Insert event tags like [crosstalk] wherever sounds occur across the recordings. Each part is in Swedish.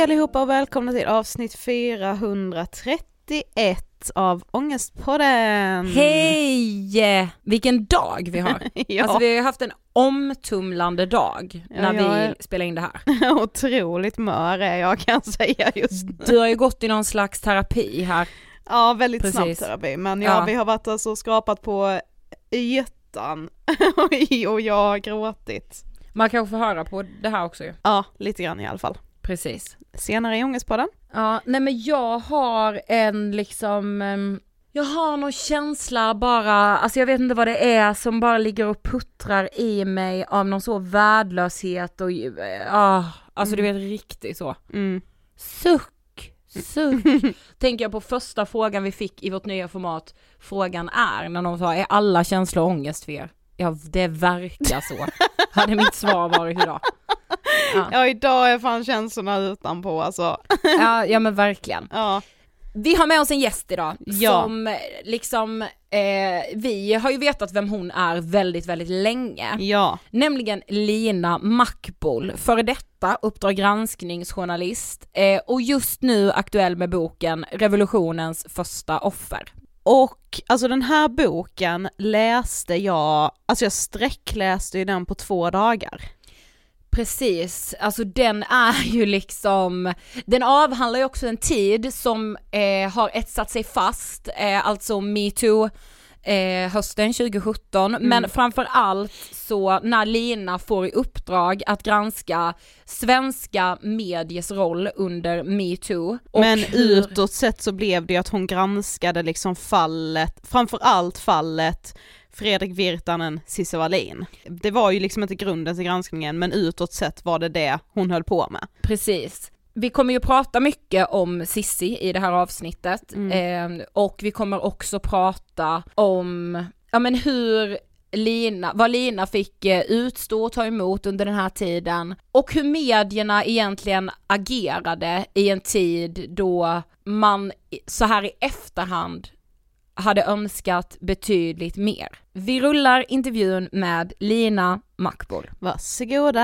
Hej allihopa och välkomna till avsnitt 431 av Ångestpodden! Hej! Vilken dag vi har. [laughs] ja. Alltså vi har haft en omtumlande dag Ja, när vi är- spelar in det här. [laughs] Otroligt mör är jag kan säga just nu. Du har ju gått i någon slags terapi här. Ja, väldigt Precis. snabb terapi, men ja, Ja. vi har varit alltså skrapat på ytan [laughs] och jag har gråtit. Man kanske får höra på det här också ju. Ja, lite grann i alla fall. Precis. Senare i Ångestpodden. Ja, nej men jag har en liksom, ehm, jag har någon känsla bara, alltså jag vet inte vad det är som bara ligger och puttrar i mig av någon så värdelöshet och, ju- ah, alltså du vet riktigt så. Mm. Suck, suck. [laughs] Tänker jag på första frågan vi fick i vårt nya format, frågan är när någon sa, är alla känslor ångest för er? Ja, det verkar så. [laughs] Hade mitt svar varit idag. Ja, [laughs] Ja, idag är fan känslorna utanpå alltså. ja, ja men verkligen. Ja, Vi har med oss en gäst idag Ja. som liksom, eh, vi har ju vetat vem hon är väldigt, väldigt länge. ja, Nämligen Lina Mackbol, före detta Uppdrag granskningsjournalist eh, och just nu aktuell med boken Revolutionens första offer. Och alltså den här boken läste jag, alltså jag sträckläste ju den på två dagar. Precis, alltså den är [laughs] ju liksom, den avhandlar ju också en tid som eh, har etsat sig fast, eh, alltså metoo eh, hösten 2017, men framför allt så när Lina får i uppdrag att granska svenska mediers roll under metoo. Men hur- utåt sett så blev det ju att hon granskade liksom fallet, framförallt fallet Fredrik Virtanen, Cissi Wallin. Det var ju liksom inte grunden till granskningen men utåt sett var det det hon höll på med. Precis. Vi kommer ju prata mycket om Sissi i det här avsnittet Mm. eh, och vi kommer också prata om, ja men hur Lina, vad Lina fick eh, utstå och ta emot under den här tiden och hur medierna egentligen agerade i en tid då man så här i efterhand hade önskat betydligt mer. Vi rullar intervjun med Lina Mackbol. Varsågoda!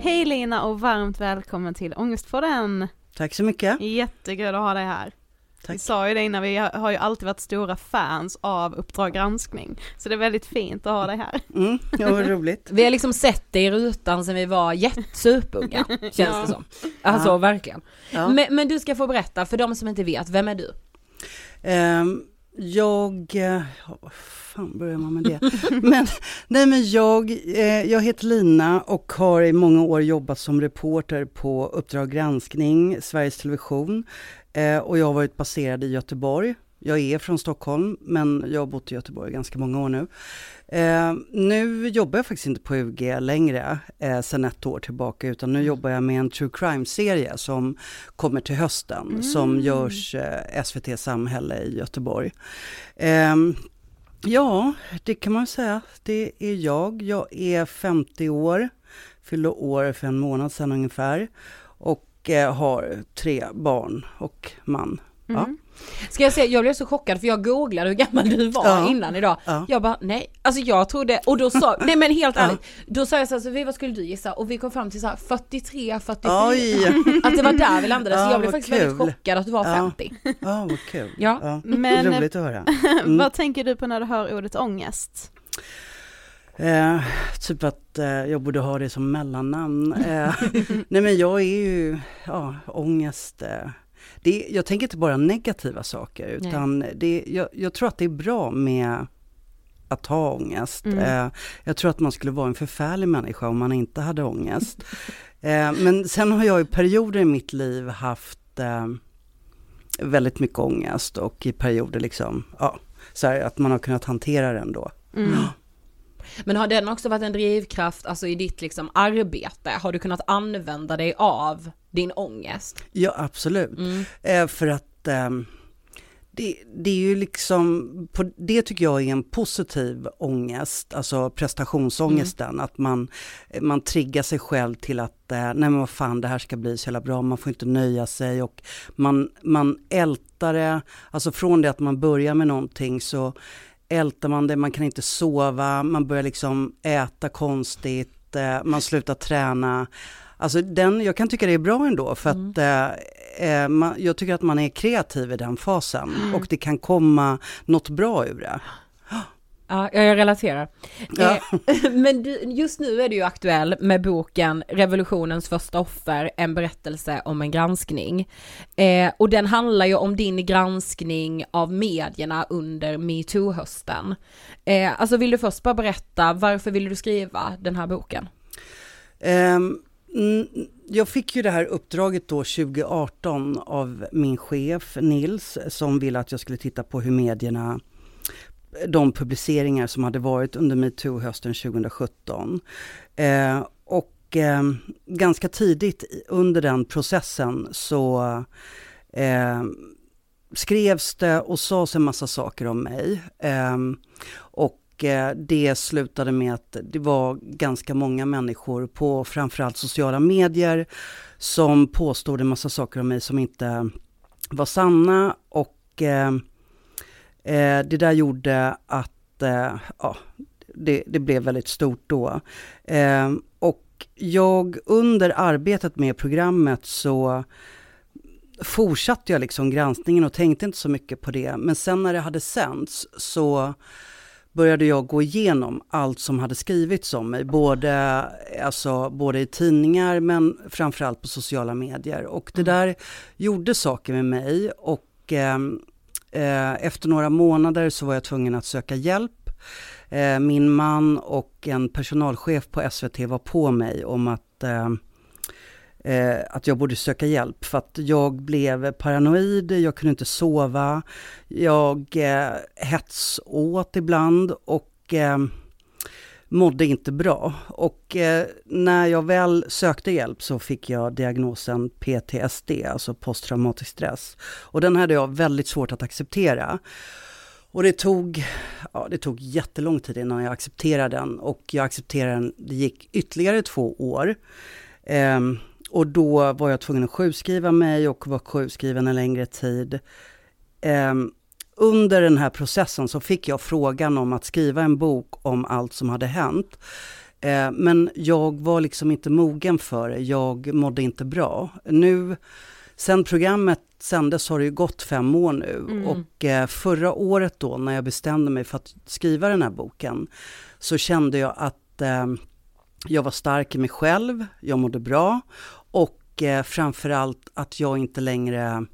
Hej Lina och varmt välkommen till Ångestpodden! Tack så mycket. Jättekul att ha dig här. Vi Tack. sa ju det innan, vi har ju alltid varit stora fans av Uppdrag granskning, så det är väldigt fint att ha dig här. Mm, ja, vad roligt. Vi har liksom sett det i rutan sen vi var jättesupunga, [laughs] känns Ja. det som. Alltså Ja. verkligen. Ja. Men, men du ska få berätta, för de som inte vet, vem är du? Ehm, jag, ja, vad fan börjar man med det? [laughs] men, nej men jag, eh, jag heter Lina och har i många år jobbat som reporter på Uppdrag granskning, Sveriges Television. Eh, och jag har varit baserad i Göteborg. Jag är från Stockholm, men jag har bott i Göteborg ganska många år nu. Eh, nu jobbar jag faktiskt inte på UG längre, eh, sedan ett år tillbaka, utan nu jobbar jag med en true crime-serie som kommer till hösten, som görs eh, SVT Samhälle i Göteborg. Ehm, ja, det kan man säga. Det är jag. Jag är 50 år, fyllde år för en månad sedan ungefär. Och eh, har tre barn och man. Ja. Mm. Ska jag säga, jag blev så chockad för jag googlade hur gammal du var Ja. innan idag. Ja. Jag bara nej, alltså jag trodde, och då sa, nej men helt Ja. ärligt, då sa jag så här, så, "Vi, vad skulle du gissa? Och vi kom fram till så här 43, 44. Oj! [laughs] Att det var där vi landade, så Ja, jag blev faktiskt väldigt kul. chockad att du var Ja. 50. Ja, vad kul. Ja. Ja, Men- roligt att höra. [laughs] Mm. Vad tänker du på när du hör ordet ångest? Eh, typ att eh, jag borde ha det som mellannamn. Eh, [laughs] nej men jag är ju, ja, ångest. Eh, det, jag tänker inte bara negativa saker utan det, jag, jag tror att det är bra med att ha ångest. Mm. Eh, jag tror att man skulle vara en förfärlig människa om man inte hade ångest. eh, men sen har jag i perioder i mitt liv haft väldigt mycket ångest och i perioder liksom, ja, så här, att man har kunnat hantera den då. Mm. Men har den också varit en drivkraft, alltså i ditt liksom arbete? Har du kunnat använda dig av din ångest? Ja, absolut. Mm. Eh, för att ehm, det, det är ju liksom, på, det tycker jag är en positiv ångest, alltså prestationsångesten, att man, man triggar sig själv till att, eh, nej men vad fan det här ska bli så jävla bra, man får inte nöja sig och man, man ältar det, alltså från det att man börjar med någonting så ältar man det, man kan inte sova, man börjar liksom äta konstigt, eh, man slutar träna. Alltså den, jag kan tycka det är bra ändå för Mm. att eh, eh, man, jag tycker att man är kreativ i den fasen och det kan komma något bra ur det. Ja, jag relaterar. Ja. Eh, [laughs] Men just nu är du ju aktuell med boken Revolutionens första offer, en berättelse om en granskning. Eh, och den handlar ju om din granskning av medierna under metoo-hösten. Eh, alltså vill du först bara berätta, varför ville du skriva den här boken? Mm, jag fick ju det här uppdraget då 2018 av min chef Nils som ville att jag skulle titta på hur medierna de publiceringar som hade varit under metoo hösten 2017. Eh, och eh, ganska tidigt under den processen så eh, skrevs det och sades en massa saker om mig. Eh, och eh, det slutade med att det var ganska många människor på framförallt sociala medier som påstod en massa saker om mig som inte var sanna och eh, eh, det där gjorde att eh, ja, det, det blev väldigt stort då. Eh, och jag under arbetet med programmet så fortsatte jag liksom granskningen och tänkte inte så mycket på det. Men sen när det hade sänds så började jag gå igenom allt som hade skrivits om mig, både, alltså, både i tidningar men framförallt på sociala medier. Och det där gjorde saker med mig och eh, Eh, efter några månader så var jag tvungen att söka hjälp. Eh, min man och en personalchef på SVT var på mig om att eh, eh, att jag borde söka hjälp för att jag blev paranoid, jag kunde inte sova, jag eh, hetsåt ibland och eh, mådde inte bra. Och eh, när jag väl sökte hjälp så fick jag diagnosen PTSD, alltså posttraumatisk stress. Och den hade jag väldigt svårt att acceptera. Och det tog, ja, det tog jättelång tid innan jag accepterade den och jag accepterade den, det gick ytterligare två år. Ehm, och då var jag tvungen att sjukskriva mig och var sjukskriven en längre tid. Ehm, under den här processen så fick jag frågan om att skriva en bok om allt som hade hänt. Eh, men jag var liksom inte mogen för det, jag mådde inte bra. Nu, sen programmet sändes har det ju gått fem år nu Mm. och eh, förra året då när jag bestämde mig för att skriva den här boken så kände jag att eh, jag var stark i mig själv, jag mådde bra och framförallt att jag inte längre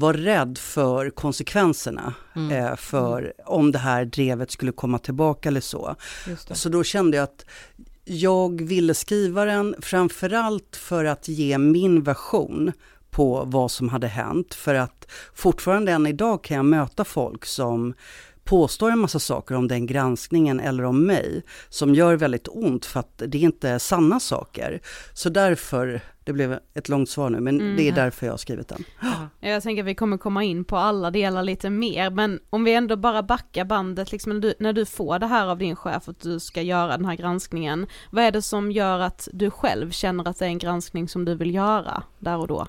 var rädd för konsekvenserna Mm. eh, för om det här drevet skulle komma tillbaka eller så. Så då kände jag att jag ville skriva den framförallt för att ge min version på vad som hade hänt. För att fortfarande än idag kan jag möta folk som påstår en massa saker om den granskningen eller om mig som gör väldigt ont för att det är inte sanna saker. Så därför, det blev ett långt svar nu, men Mm. det är därför jag har skrivit den. Ja. Jag tänker att vi kommer komma in på alla delar lite mer, men om vi ändå bara backar bandet, liksom när du, när du får det här av din chef att du ska göra den här granskningen, vad är det som gör att du själv känner att det är en granskning som du vill göra där och då?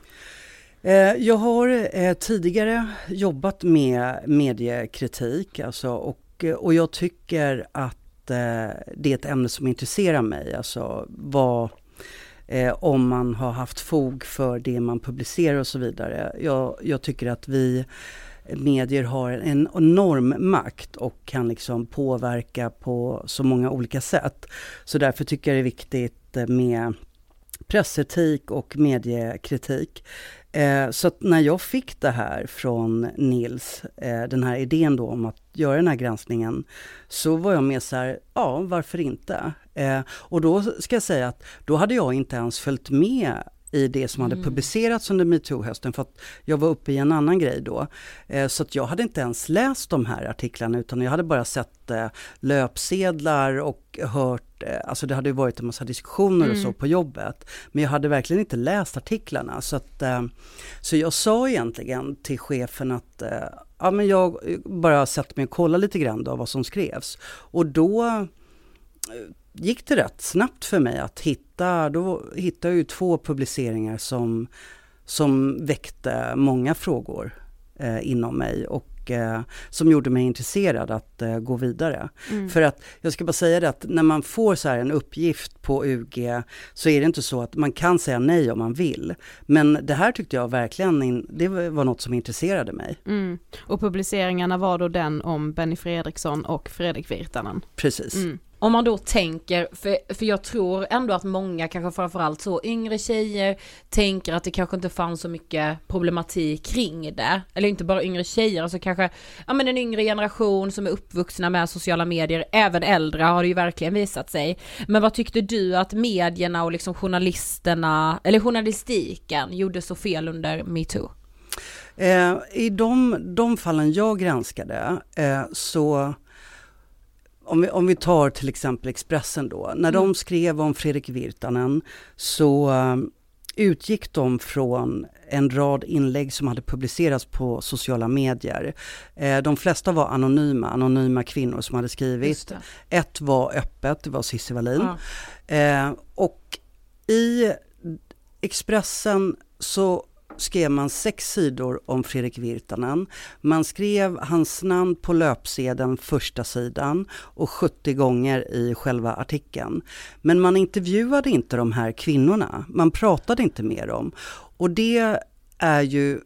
Eh, Jag har eh, tidigare jobbat med mediekritik alltså, och, eh, och jag tycker att det är ett ämne som intresserar mig. Alltså vad, eh, om man har haft fog för det man publicerar och så vidare. Jag, jag tycker att vi medier har en enorm makt och kan liksom påverka på så många olika sätt. Så därför tycker jag det är viktigt med pressetik och mediekritik. Eh, så att när jag fick det här från Nils, eh, den här idén då om att göra den här granskningen, så var jag mer så här, ja varför inte? Eh, och då ska jag säga att då hade jag inte ens följt med i det som hade publicerats under metoo-hösten för att jag var uppe i en annan grej då. Eh, så att jag hade inte ens läst de här artiklarna utan jag hade bara sett eh, löpsedlar och hört, eh, alltså det hade ju varit en massa diskussioner och så på jobbet. Men jag hade verkligen inte läst artiklarna så att, så jag sa egentligen till chefen att ja men jag bara satt mig och kollade lite grann då vad som skrevs. Och då gick det rätt snabbt för mig att hitta, då hittade jag ju två publiceringar som, som väckte många frågor eh, inom mig och eh, som gjorde mig intresserad att eh, gå vidare. Mm. För att jag ska bara säga det att när man får så här en uppgift på UG så är det inte så att man kan säga nej om man vill. Men det här tyckte jag verkligen, in, det var något som intresserade mig. Mm. Och publiceringarna var då den om Benny Fredriksson och Fredrik Virtanen. Precis. Mm. Om man då tänker, för, för jag tror ändå att många, kanske framförallt så yngre tjejer, tänker att det kanske inte fanns så mycket problematik kring det. Eller inte bara yngre tjejer, alltså kanske, ja men en yngre generation som är uppvuxna med sociala medier, även äldre har det ju verkligen visat sig. Men vad tyckte du att medierna och liksom journalisterna, eller journalistiken gjorde så fel under metoo? Eh, I de, de fallen jag granskade eh, så om vi, om vi tar till exempel Expressen då. När de skrev om Fredrik Virtanen så eh, utgick de från en rad inlägg som hade publicerats på sociala medier. Eh, de flesta var anonyma, anonyma kvinnor som hade skrivit. Ett var öppet, det var Cissi Wallin. Ja. Eh, och i Expressen så skrev man sex sidor om Fredrik Virtanen. Man skrev hans namn på löpsedeln första sidan och 70 gånger i själva artikeln. Men man intervjuade inte de här kvinnorna. Man pratade inte med dem. Och det är ju,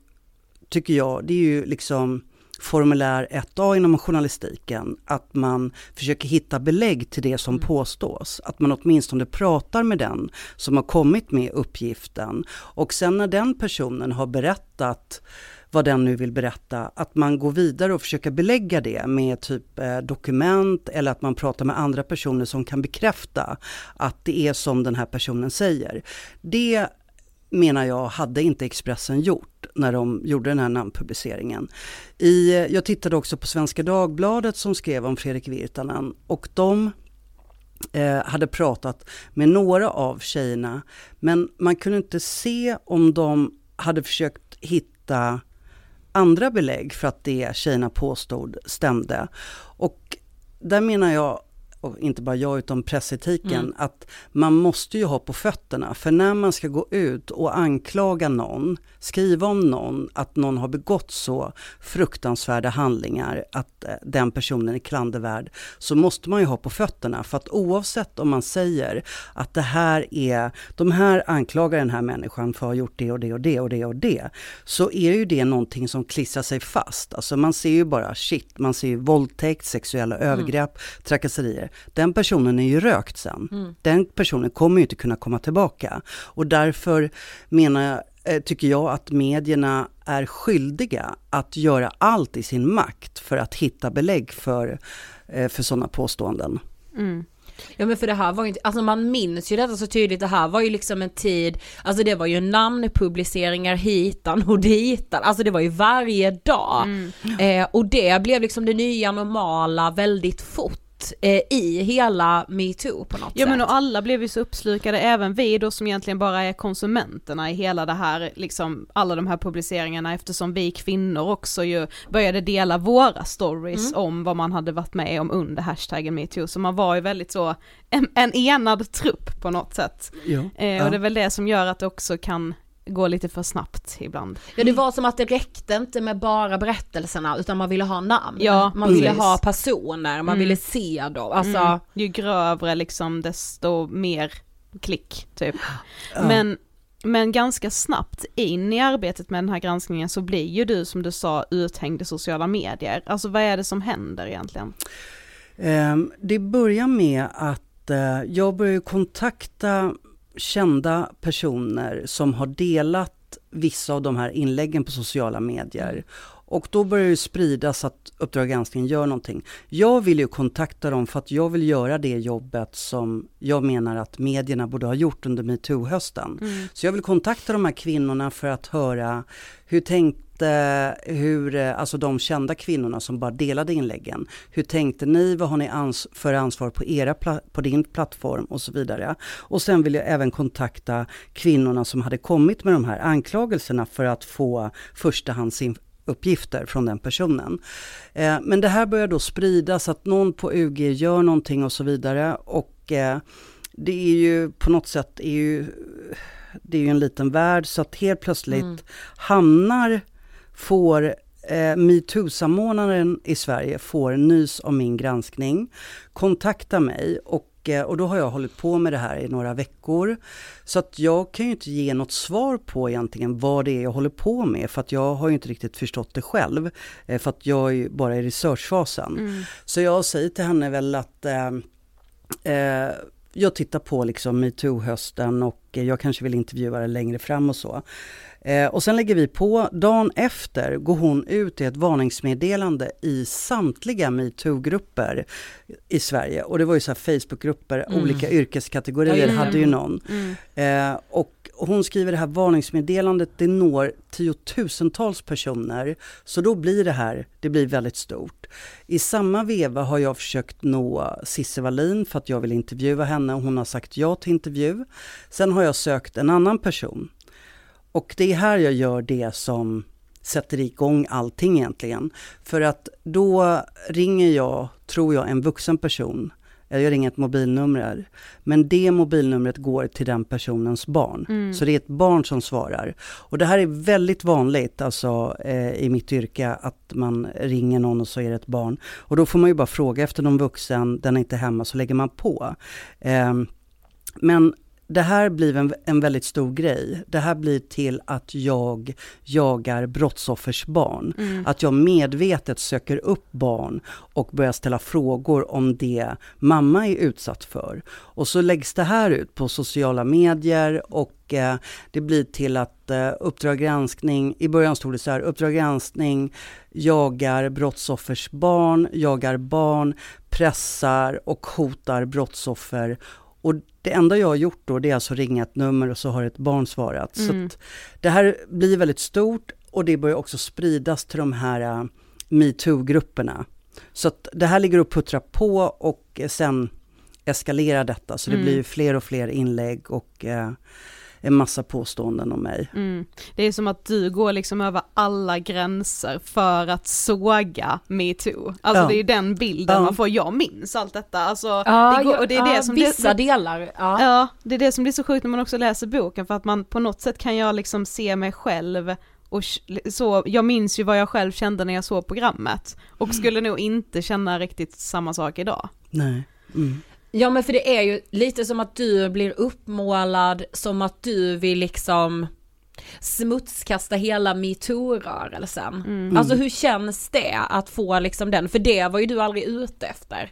tycker jag, det är ju liksom formulär 1A inom journalistiken, att man försöker hitta belägg till det som påstås. Att man åtminstone pratar med den som har kommit med uppgiften. Och sen när den personen har berättat vad den nu vill berätta, att man går vidare och försöker belägga det med typ eh, dokument eller att man pratar med andra personer som kan bekräfta att det är som den här personen säger. Det menar jag hade inte Expressen gjort när de gjorde den här namnpubliceringen. I, jag tittade också på Svenska Dagbladet som skrev om Fredrik Virtanen och de eh, hade pratat med några av tjejerna men man kunde inte se om de hade försökt hitta andra belägg för att det tjejerna påstod stämde. Och där menar jag och inte bara jag utan pressetiken, Mm. att man måste ju ha på fötterna. För när man ska gå ut och anklaga någon, skriva om någon, att någon har begått så fruktansvärda handlingar, att eh, den personen är klandervärd, så måste man ju ha på fötterna. För att oavsett om man säger att det här är, de här anklagar den här människan för att ha gjort det och det och det och det och det, så är ju det någonting som klistrar sig fast. Alltså man ser ju bara shit, man ser ju våldtäkt, sexuella övergrepp, trakasserier. Den personen är ju rökt sen. Mm. Den personen kommer ju inte kunna komma tillbaka. Och därför menar jag, eh, tycker jag att medierna är skyldiga att göra allt i sin makt för att hitta belägg för, eh, för sådana påståenden. Mm. Ja men för det här var ju inte, alltså man minns ju detta så tydligt, det här var ju liksom en tid, alltså det var ju namnpubliceringar hitan och ditan, alltså det var ju varje dag. Mm. Eh, och det blev liksom det nya normala väldigt fort eh, i hela metoo på något Ja sätt. men och alla blev ju så uppslukade, även vi då som egentligen bara är konsumenterna i hela det här, liksom alla de här publiceringarna eftersom vi kvinnor också ju började dela våra stories Mm. om vad man hade varit med om under hashtaggen metoo, så man var ju väldigt så, en, en enad trupp på något sätt. Ja. Eh, Och det är väl det som gör att det också kan gå lite för snabbt ibland. Ja det var som att det räckte inte med bara berättelserna utan man ville ha namn. Ja, man ville precis. ha personer, man Mm. ville se dem. Alltså, Mm. Ju grövre liksom desto mer klick typ. Ja. Men, men ganska snabbt in i arbetet med den här granskningen så blir ju du som du sa uthängd i sociala medier. Alltså vad är det som händer egentligen? Ehm, Det börjar med att eh, jag börjar kontakta kända personer som har delat vissa av de här inläggen på sociala medier. Och då börjar det spridas att Uppdrag granskning gör någonting. Jag vill ju kontakta dem för att jag vill göra det jobbet som jag menar att medierna borde ha gjort under metoo-hösten. Så jag vill kontakta de här kvinnorna för att höra hur tänkte, hur, eh, alltså de kända kvinnorna som bara delade inläggen. Hur tänkte ni, vad har ni ans för ansvar på, era på din plattform och så vidare. Och sen vill jag även kontakta kvinnorna som hade kommit med de här anklagelserna för att få förstahandsuppgifter från den personen. Eh, men det här börjar då spridas att någon på UG gör någonting och så vidare och eh, det är ju på något sätt är ju, det är ju en liten värld så att helt plötsligt Mm. hamnar, får eh, metoo-samordnaren i Sverige får nys om min granskning, kontakta mig och eh, och då har jag hållit på med det här i några veckor. Så att jag kan ju inte ge något svar på egentligen vad det är jag håller på med för att jag har ju inte riktigt förstått det själv. Eh, för att jag är ju bara i researchfasen. Mm. Så jag säger till henne väl att eh, eh, jag tittar på liksom metoo-hösten och jag kanske vill intervjua det längre fram och så. Eh, och sen lägger vi på, dagen efter går hon ut i ett varningsmeddelande i samtliga metoo-grupper i Sverige. Och det var ju så Facebookgrupper, mm. olika yrkeskategorier mm. hade ju någon. Mm. Eh, och hon skriver det här varningsmeddelandet, det når tiotusentals personer. Så då blir det här, det blir väldigt stort. I samma veva har jag försökt nå Cissi Wallin för att jag vill intervjua henne och hon har sagt ja till intervju. Sen har jag sökt en annan person och det är här jag gör det som sätter igång allting egentligen. För att då ringer jag, tror jag, en vuxen person. Jag ringer ett mobilnummer. Men det mobilnumret går till den personens barn. Mm. Så det är ett barn som svarar. Och det här är väldigt vanligt alltså, eh, i mitt yrke, att man ringer någon och så är det ett barn. Och då får man ju bara fråga efter någon vuxen, den är inte hemma, så lägger man på. Eh, men det här blir en, en väldigt stor grej. Det här blir till att jag jagar brottsoffers barn. Mm. Att jag medvetet söker upp barn och börjar ställa frågor om det mamma är utsatt för. Och så läggs det här ut på sociala medier och eh, det blir till att eh, Uppdrag granskning, i början stod det så här, Uppdrag granskning jagar brottsoffers barn, jagar barn, pressar och hotar brottsoffer och det enda jag har gjort då det är alltså ringa ett nummer och så har ett barn svarat. Mm. Så det här blir väldigt stort och det börjar också spridas till de här uh, metoo-grupperna. Så att det här ligger och puttrar på och sen eskalerar detta. Så det mm. blir fler och fler inlägg och uh, en massa påståenden om mig. Mm. Det är som att du går liksom över alla gränser för att såga metoo. Alltså ja. det är den bilden ja. man får, jag minns allt detta. Alltså, ja, det går, och det är det som vissa delar. Ja. ja, det är det som blir så sjukt när man också läser boken för att man på något sätt kan jag liksom se mig själv och så, jag minns ju vad jag själv kände när jag såg programmet och mm. skulle nog inte känna riktigt samma sak idag. Nej. Mm. Ja men för det är ju lite som att du blir uppmålad som att du vill liksom smutskasta hela metoo-rörelsen. Mm. Alltså hur känns det att få liksom den, för det var ju du aldrig ute efter.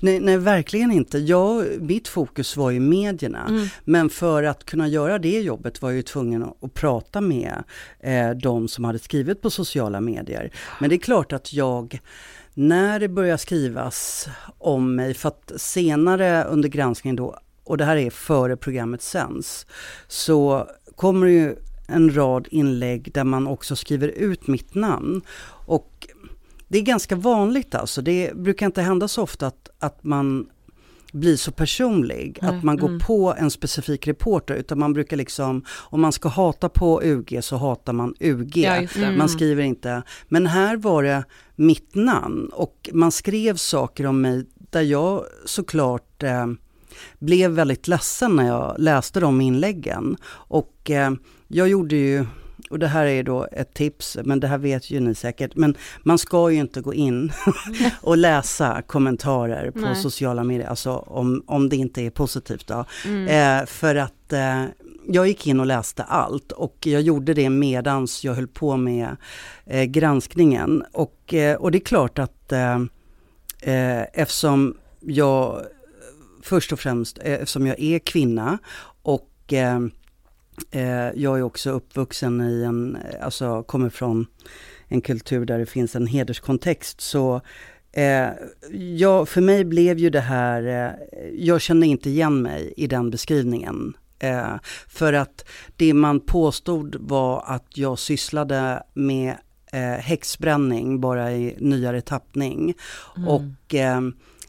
Nej, nej verkligen inte. Jag, mitt fokus var ju medierna. Mm. Men för att kunna göra det jobbet var jag ju tvungen att, att prata med eh, de som hade skrivit på sociala medier. Men det är klart att jag när det börjar skrivas om mig, för att senare under granskningen då, och det här är före programmet sänds, så kommer det ju en rad inlägg där man också skriver ut mitt namn. Och det är ganska vanligt alltså, det brukar inte hända så ofta att, att man blir så personlig, mm, att man går mm. på en specifik reporter, utan man brukar liksom, om man ska hata på UG så hatar man UG. Ja, mm. Man skriver inte, men här var det mitt namn och man skrev saker om mig där jag såklart eh, blev väldigt ledsen när jag läste de inläggen. Och eh, jag gjorde ju och det här är då ett tips, men det här vet ju ni säkert, men man ska ju inte gå in [laughs] och läsa kommentarer på Nej. sociala medier, alltså om, om det inte är positivt då. Mm. Eh, för att eh, jag gick in och läste allt och jag gjorde det medans jag höll på med eh, granskningen. Och, eh, och det är klart att eh, eh eftersom jag, först och främst eftersom jag är kvinna och Eh, jag är också uppvuxen i en, alltså kommer från en kultur där det finns en hederskontext. Så eh, ja, för mig blev ju det här, eh, jag kände inte igen mig i den beskrivningen. Eh, för att det man påstod var att jag sysslade med eh, häxbränning bara i nyare tappning. Mm. Och eh,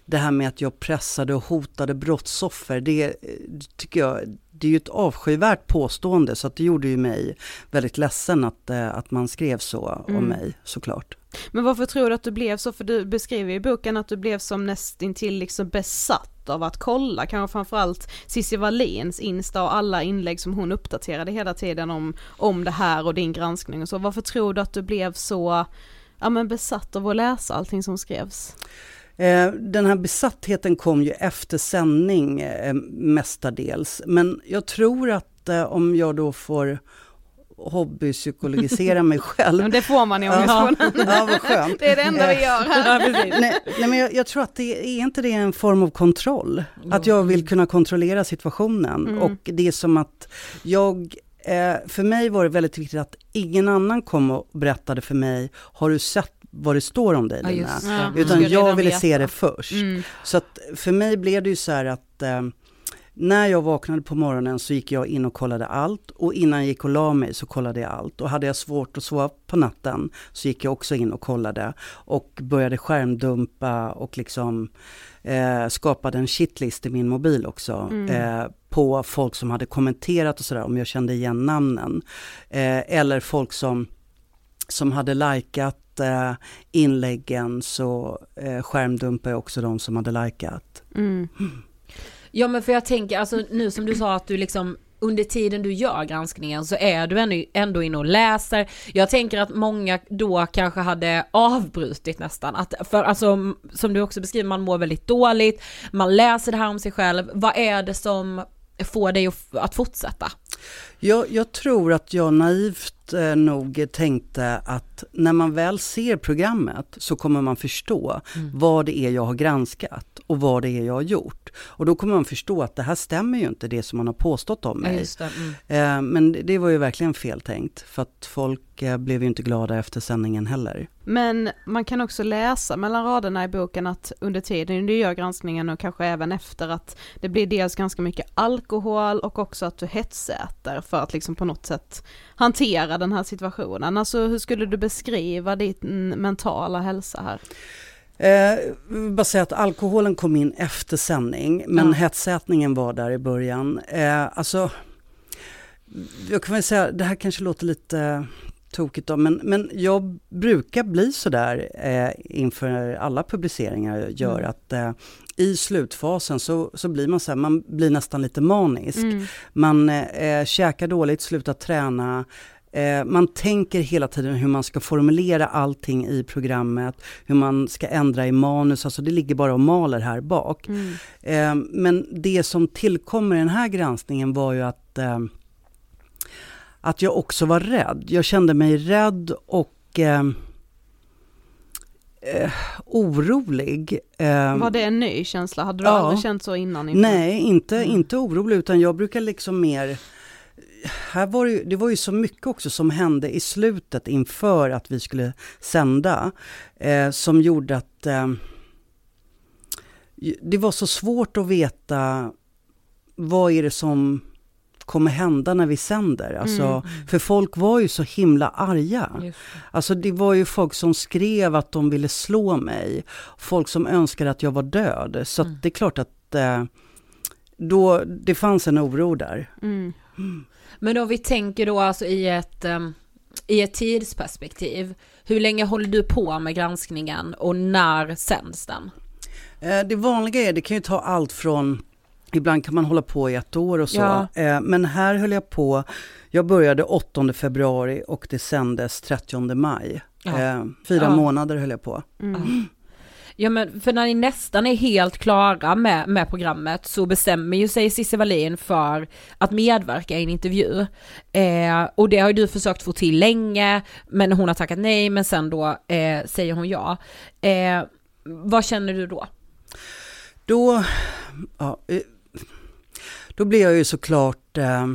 det här med att jag pressade och hotade brottsoffer, det tycker jag, det är ju ett avskyvärt påstående så att det gjorde ju mig väldigt ledsen att, eh, att man skrev så mm. om mig såklart. Men varför tror du att du blev så? För du beskriver i boken att du blev som nästintill liksom besatt av att kolla, kanske framförallt Cissi Wallins Insta och alla inlägg som hon uppdaterade hela tiden om, om det här och din granskning och så. Varför tror du att du blev så ja men besatt av att läsa allting som skrevs? Eh, den här besattheten kom ju efter sändning eh, mestadels. Men jag tror att eh, om jag då får hobbypsykologisera mig [laughs] själv. Men det får man i ångestfonden. Ja, ja, vad skönt. [laughs] Det är det enda vi gör [laughs] här. nej, nej, men jag, jag, tror att det är inte det en form av kontroll? Att jag vill kunna kontrollera situationen. Mm. Och det är som att jag för mig var det väldigt viktigt att ingen annan kom och berättade för mig, har du sett vad det står om dig Lina. Ja, Utan jag ville se det först. Mm. Så att för mig blev det ju så här att eh, när jag vaknade på morgonen så gick jag in och kollade allt och innan jag gick och la mig så kollade jag allt. Och hade jag svårt att sova på natten så gick jag också in och kollade och började skärmdumpa och liksom eh, skapade en shitlist i min mobil också. Mm. Eh, på folk som hade kommenterat och sådär om jag kände igen namnen. Eh, eller folk som som hade likat Eh, inläggen så eh, skärmdumpar jag också de som hade likat. Mm. Ja men för jag tänker, alltså nu som du sa att du liksom under tiden du gör granskningen så är du ändå, ändå inne och läser. Jag tänker att många då kanske hade avbrutit nästan. Att, för alltså som du också beskriver, man mår väldigt dåligt, man läser det här om sig själv. Vad är det som får dig att fortsätta? Jag, jag tror att jag naivt eh, nog tänkte att när man väl ser programmet så kommer man förstå mm. vad det är jag har granskat och vad det är jag har gjort. Och då kommer man förstå att det här stämmer ju inte det som man har påstått om mig. Ja, mm. eh, men det var ju verkligen feltänkt för att folk eh, blev ju inte glada efter sändningen heller. Men man kan också läsa mellan raderna i boken att under tiden du gör granskningen och kanske även efter att det blir dels ganska mycket alkohol och också att du hetsäter för att liksom på något sätt hantera den här situationen. Alltså hur skulle du beskriva din mentala hälsa här? Eh, bara säga att alkoholen kom in efter sändning, men ja. hetsätningen var där i början. Eh, alltså, jag kan väl säga, det här kanske låter lite tokigt då, men, men jag brukar bli sådär eh, inför alla publiceringar jag gör, mm. att eh, i slutfasen så, så blir man så här, man blir nästan lite manisk. Mm. Man eh, käkar dåligt, slutar träna, eh, man tänker hela tiden hur man ska formulera allting i programmet, hur man ska ändra i manus, alltså det ligger bara och maler här bak. Mm. Eh, men det som tillkommer i den här granskningen var ju att eh, att jag också var rädd. Jag kände mig rädd och eh, orolig. Eh, var det en ny känsla? Hade du ja, aldrig känt så innan? Inför? Nej, inte, mm. inte orolig utan jag brukar liksom mer här var det, det var ju så mycket också som hände i slutet inför att vi skulle sända. Eh, som gjorde att eh, det var så svårt att veta vad är det som kommer hända när vi sänder. Alltså, mm. För folk var ju så himla arga. Det. Alltså det var ju folk som skrev att de ville slå mig. Folk som önskade att jag var död. Så mm. det är klart att eh, då, det fanns en oro där. Mm. Men om vi tänker då alltså i ett, um, i ett tidsperspektiv. Hur länge håller du på med granskningen och när sänds den? Eh, det vanliga är, det kan ju ta allt från Ibland kan man hålla på i ett år och så. Ja. Eh, men här höll jag på, jag började 8 februari och det sändes 30 maj. Ja. Eh, fyra ja. månader höll jag på. Mm. Ja men för när ni nästan är helt klara med, med programmet så bestämmer ju sig Cissi Wallin för att medverka i en intervju. Eh, och det har ju du försökt få till länge, men hon har tackat nej, men sen då eh, säger hon ja. Eh, vad känner du då? Då, ja, eh, då blir jag ju såklart eh,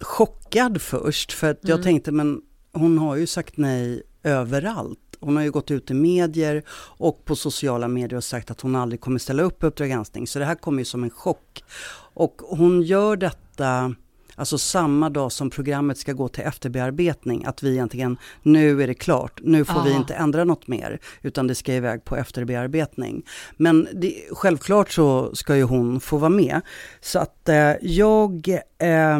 chockad först, för att jag mm. tänkte men hon har ju sagt nej överallt. Hon har ju gått ut i medier och på sociala medier och sagt att hon aldrig kommer ställa upp på Uppdrag granskning. Så det här kommer ju som en chock. Och hon gör detta Alltså samma dag som programmet ska gå till efterbearbetning, att vi egentligen, nu är det klart, nu får Aha. vi inte ändra något mer, utan det ska iväg på efterbearbetning. Men det, självklart så ska ju hon få vara med. Så att eh, jag eh,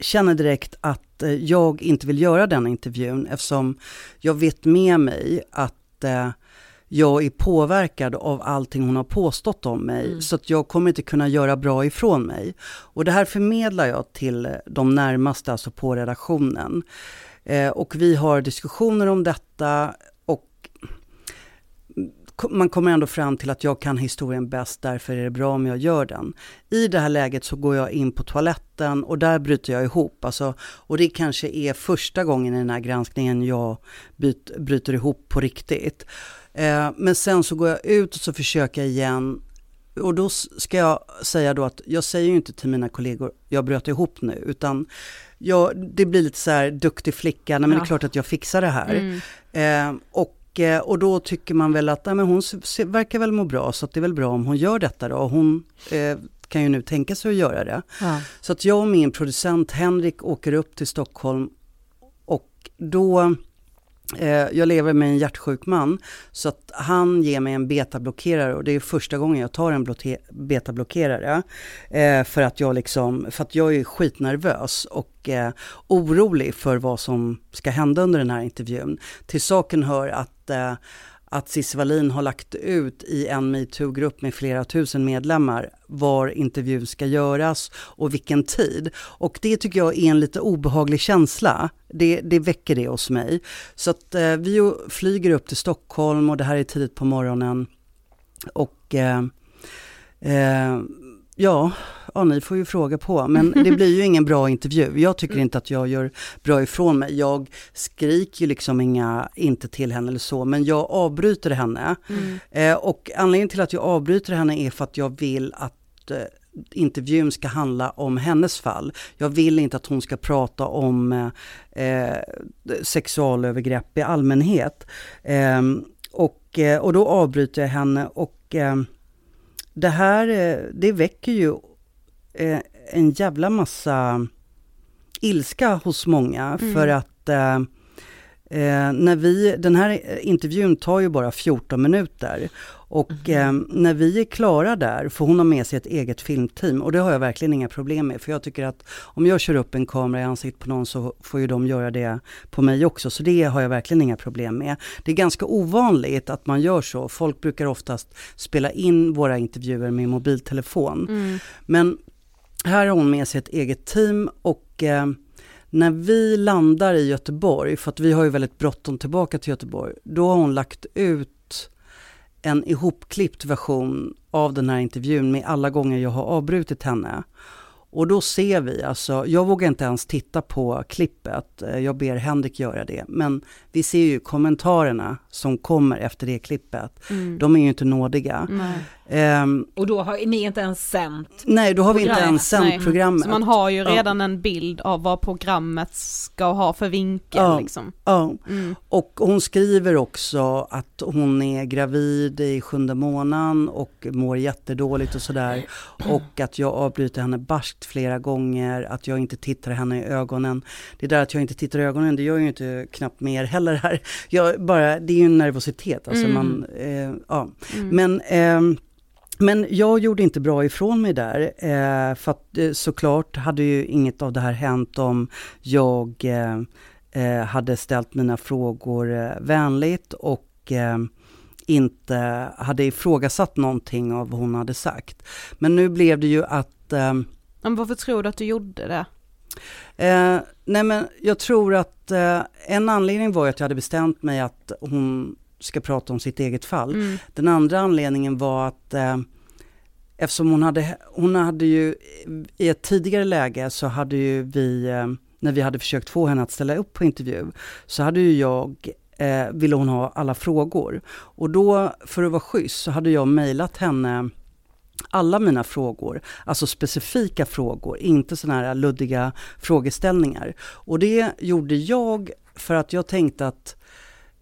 känner direkt att eh, jag inte vill göra den intervjun eftersom jag vet med mig att eh, jag är påverkad av allting hon har påstått om mig. Mm. Så att jag kommer inte kunna göra bra ifrån mig. Och det här förmedlar jag till de närmaste, alltså på redaktionen. Eh, och vi har diskussioner om detta och man kommer ändå fram till att jag kan historien bäst, därför är det bra om jag gör den. I det här läget så går jag in på toaletten och där bryter jag ihop. Alltså, och det kanske är första gången i den här granskningen jag byt, bryter ihop på riktigt. Eh, men sen så går jag ut och så försöker jag igen. Och då ska jag säga då att jag säger ju inte till mina kollegor, jag bröt ihop nu, utan jag, det blir lite så här duktig flicka, nej men det är klart att jag fixar det här. Mm. Eh, och och då tycker man väl att nej, men hon verkar väl må bra, så det är väl bra om hon gör detta då. Hon eh, kan ju nu tänka sig att göra det. Ja. Så att jag och min producent Henrik åker upp till Stockholm och då Eh, Eh, jag lever med en hjärtsjuk man, så att han ger mig en betablockerare och det är första gången jag tar en betablockerare. Eh, för, att jag liksom, för att jag är skitnervös och eh, orolig för vad som ska hända under den här intervjun. Till saken hör att eh, att Cissi Wallin har lagt ut i en metoo-grupp med flera tusen medlemmar var intervjun ska göras och vilken tid. Och det tycker jag är en lite obehaglig känsla. Det, det väcker det hos mig. Så att eh, vi flyger upp till Stockholm och det här är tidigt på morgonen. Och eh, eh, ja, ja, ni får ju fråga på. Men det blir ju [laughs] ingen bra intervju. Jag tycker inte att jag gör bra ifrån mig. Jag skriker ju liksom inga, inte till henne eller så, men jag avbryter henne. Mm. Eh, och anledningen till att jag avbryter henne är för att jag vill att eh, intervjun ska handla om hennes fall. Jag vill inte att hon ska prata om eh, sexualövergrepp i allmänhet. Ehm, eh, och, och då avbryter jag henne och ehm, det här, eh, det väcker ju eh, en jävla massa ilska hos många mm. för att eh, eh, när vi, den här intervjun tar ju bara 14 minuter och mm. eh, när vi är klara där får hon ha med sig ett eget filmteam och det har jag verkligen inga problem med för jag tycker att om jag kör upp en kamera i ansiktet på någon så får ju de göra det på mig också så det har jag verkligen inga problem med. Det är ganska ovanligt att man gör så. Folk brukar oftast spela in våra intervjuer med mobiltelefon. Mm. Men här har hon med sig ett eget team och eh, när vi landar i Göteborg, för att vi har ju väldigt bråttom tillbaka till Göteborg, då har hon lagt ut en ihopklippt version av den här intervjun med alla gånger jag har avbrutit henne. Och då ser vi, alltså, jag vågar inte ens titta på klippet, eh, jag ber Henrik göra det, men vi ser ju kommentarerna som kommer efter det klippet. Mm. De är ju inte nådiga. Um, och då har ni inte ens sänt Nej, då har vi inte ens sänt nej. programmet. Så man har ju redan ja. en bild av vad programmet ska ha för vinkel. Ja, liksom. ja. Mm. och hon skriver också att hon är gravid i sjunde månaden och mår jättedåligt och sådär. Och att jag avbryter henne barskt flera gånger, att jag inte tittar henne i ögonen. Det där att jag inte tittar i ögonen, det gör ju inte knappt mer heller här. Jag bara, det är ju en nervositet, alltså mm. man, eh, ja. Mm. Men eh, men jag gjorde inte bra ifrån mig där, eh, för att eh, såklart hade ju inget av det här hänt om jag eh, hade ställt mina frågor eh, vänligt och inte hade ifrågasatt någonting av vad hon hade sagt. Men nu blev det ju att... men varför tror du att du gjorde det? nej men jag tror att en anledning var att jag hade bestämt mig att hon ska prata om sitt eget fall. Mm. Den andra anledningen var att eh, eftersom hon hade, hon hade ju i ett tidigare läge så hade ju vi, eh, när vi hade försökt få henne att ställa upp på intervju, så hade ju jag eh, ville hon ha alla frågor. Och då, för att vara schysst, så hade jag mejlat henne alla mina frågor, alltså specifika frågor, inte sådana här luddiga frågeställningar. Och det gjorde jag för att jag tänkte att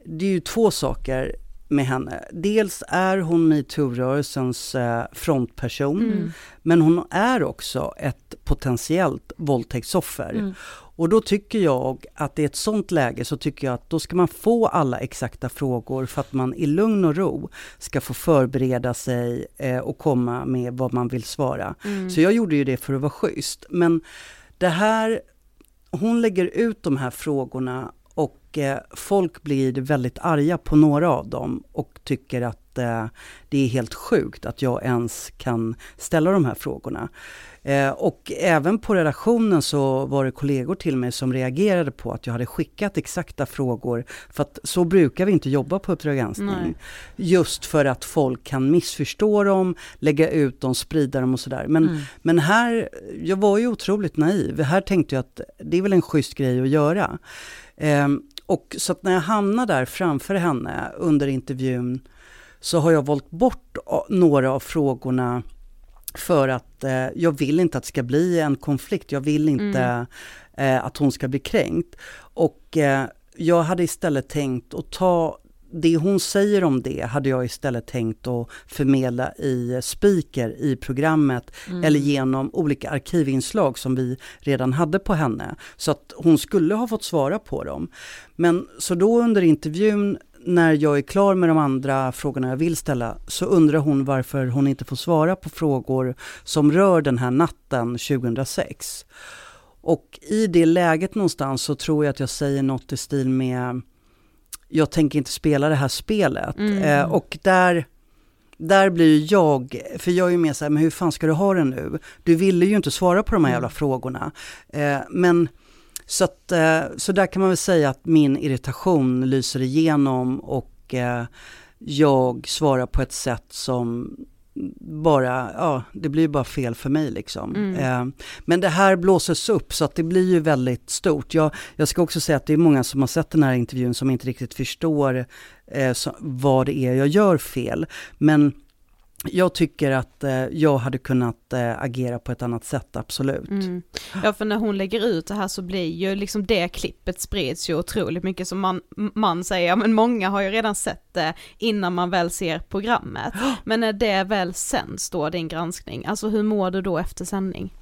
det är ju två saker med henne. Dels är hon metoo-rörelsens eh, frontperson, mm. men hon är också ett potentiellt våldtäktsoffer. Mm. Och då tycker jag att i ett sånt läge så tycker jag att då ska man få alla exakta frågor för att man i lugn och ro ska få förbereda sig eh, och komma med vad man vill svara. Mm. Så jag gjorde ju det för att vara schysst. Men det här, hon lägger ut de här frågorna och eh, folk blir väldigt arga på några av dem och tycker att eh, det är helt sjukt att jag ens kan ställa de här frågorna. Eh, och även på redaktionen så var det kollegor till mig som reagerade på att jag hade skickat exakta frågor. För att så brukar vi inte jobba på Uppdrag granskning. Just för att folk kan missförstå dem, lägga ut dem, sprida dem och sådär. Men, mm. men här, jag var ju otroligt naiv. Här tänkte jag att det är väl en schysst grej att göra. Eh, och så att när jag hamnade där framför henne under intervjun så har jag valt bort några av frågorna för att eh, jag vill inte att det ska bli en konflikt, jag vill inte mm. eh, att hon ska bli kränkt. Och eh, jag hade istället tänkt att ta det hon säger om det hade jag istället tänkt att förmedla i speaker i programmet mm. eller genom olika arkivinslag som vi redan hade på henne. Så att hon skulle ha fått svara på dem. Men så då under intervjun när jag är klar med de andra frågorna jag vill ställa så undrar hon varför hon inte får svara på frågor som rör den här natten 2006. Och i det läget någonstans så tror jag att jag säger något i stil med jag tänker inte spela det här spelet. Mm. Eh, och där, där blir jag, för jag är ju mer så här, men hur fan ska du ha det nu? Du ville ju inte svara på de här mm. jävla frågorna. Eh, men så, att, eh, så där kan man väl säga att min irritation lyser igenom och eh, jag svarar på ett sätt som bara, ja, det blir bara fel för mig liksom. Mm. Eh, men det här blåses upp så att det blir ju väldigt stort. Jag, jag ska också säga att det är många som har sett den här intervjun som inte riktigt förstår så, vad det är jag gör fel. Men jag tycker att eh, jag hade kunnat eh, agera på ett annat sätt, absolut. Mm. Ja, för när hon lägger ut det här så blir ju liksom det klippet sprids ju otroligt mycket som man, man säger, men många har ju redan sett det innan man väl ser programmet. Men när det väl sänds då, din granskning, alltså hur mår du då efter sändning?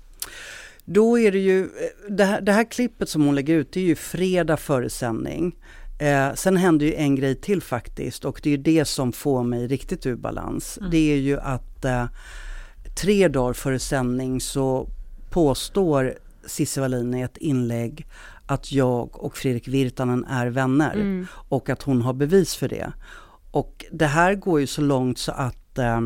Då är det ju, eh, det här, det här klippet som hon lägger ut, det är ju fredag före sändning. Eh, sen händer ju en grej till faktiskt och det är det som får mig riktigt ur balans. Mm. Det är ju att eh, tre dagar före sändning så påstår Cissi Wallin i ett inlägg att jag och Fredrik Virtanen är vänner mm. och att hon har bevis för det. Och det här går ju så långt så att eh,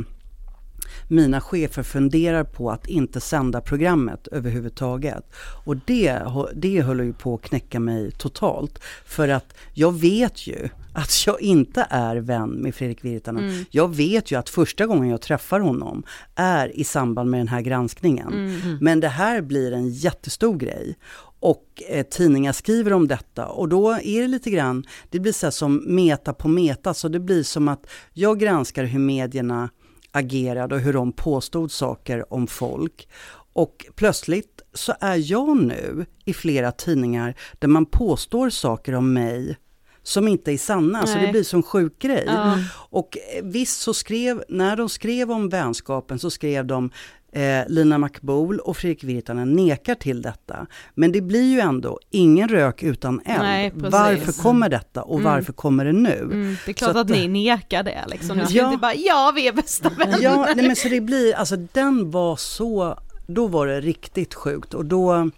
mina chefer funderar på att inte sända programmet överhuvudtaget. Och det, det håller ju på att knäcka mig totalt. För att jag vet ju att jag inte är vän med Fredrik Virtanen. Mm. Jag vet ju att första gången jag träffar honom är i samband med den här granskningen. Mm. Men det här blir en jättestor grej. Och eh, tidningar skriver om detta och då är det lite grann, det blir så som meta på meta, så det blir som att jag granskar hur medierna agerade och hur de påstod saker om folk. Och plötsligt så är jag nu i flera tidningar där man påstår saker om mig som inte är sanna, Nej. så det blir som sjuk grej. Ja. Och eh, visst så skrev, när de skrev om vänskapen så skrev de Eh, Lina Makboul och Fredrik Virtanen nekar till detta. Men det blir ju ändå ingen rök utan eld. Nej, varför kommer detta och mm. varför kommer det nu? Mm, det är klart att, att ni nekar det liksom. Ni ja, inte bara, ja vi är bästa vänner. Ja, nej, men så det blir, alltså den var så, då var det riktigt sjukt och då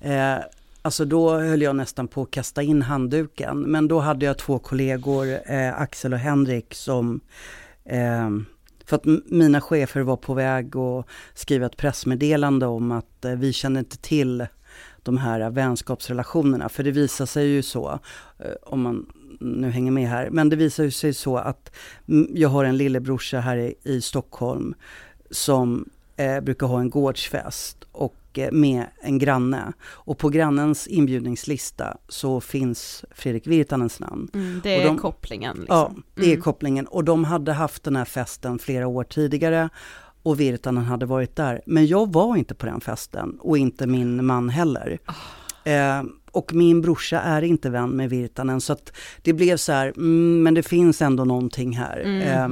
eh, Alltså då höll jag nästan på att kasta in handduken. Men då hade jag två kollegor, eh, Axel och Henrik, som eh, för att mina chefer var på väg att skriva ett pressmeddelande om att eh, vi kände inte till de här vänskapsrelationerna. För det visar sig ju så, eh, om man nu hänger med här, men det visar sig så att jag har en lillebrorsa här i, i Stockholm som eh, brukar ha en gårdsfest och med en granne. Och på grannens inbjudningslista så finns Fredrik Virtanens namn. Mm, det är de, kopplingen. Liksom. Ja, det mm. är kopplingen. Och de hade haft den här festen flera år tidigare och Virtanen hade varit där. Men jag var inte på den festen och inte min man heller. Oh. Eh, och min brorsa är inte vän med Virtanen så att det blev så här, mm, men det finns ändå någonting här. Eh,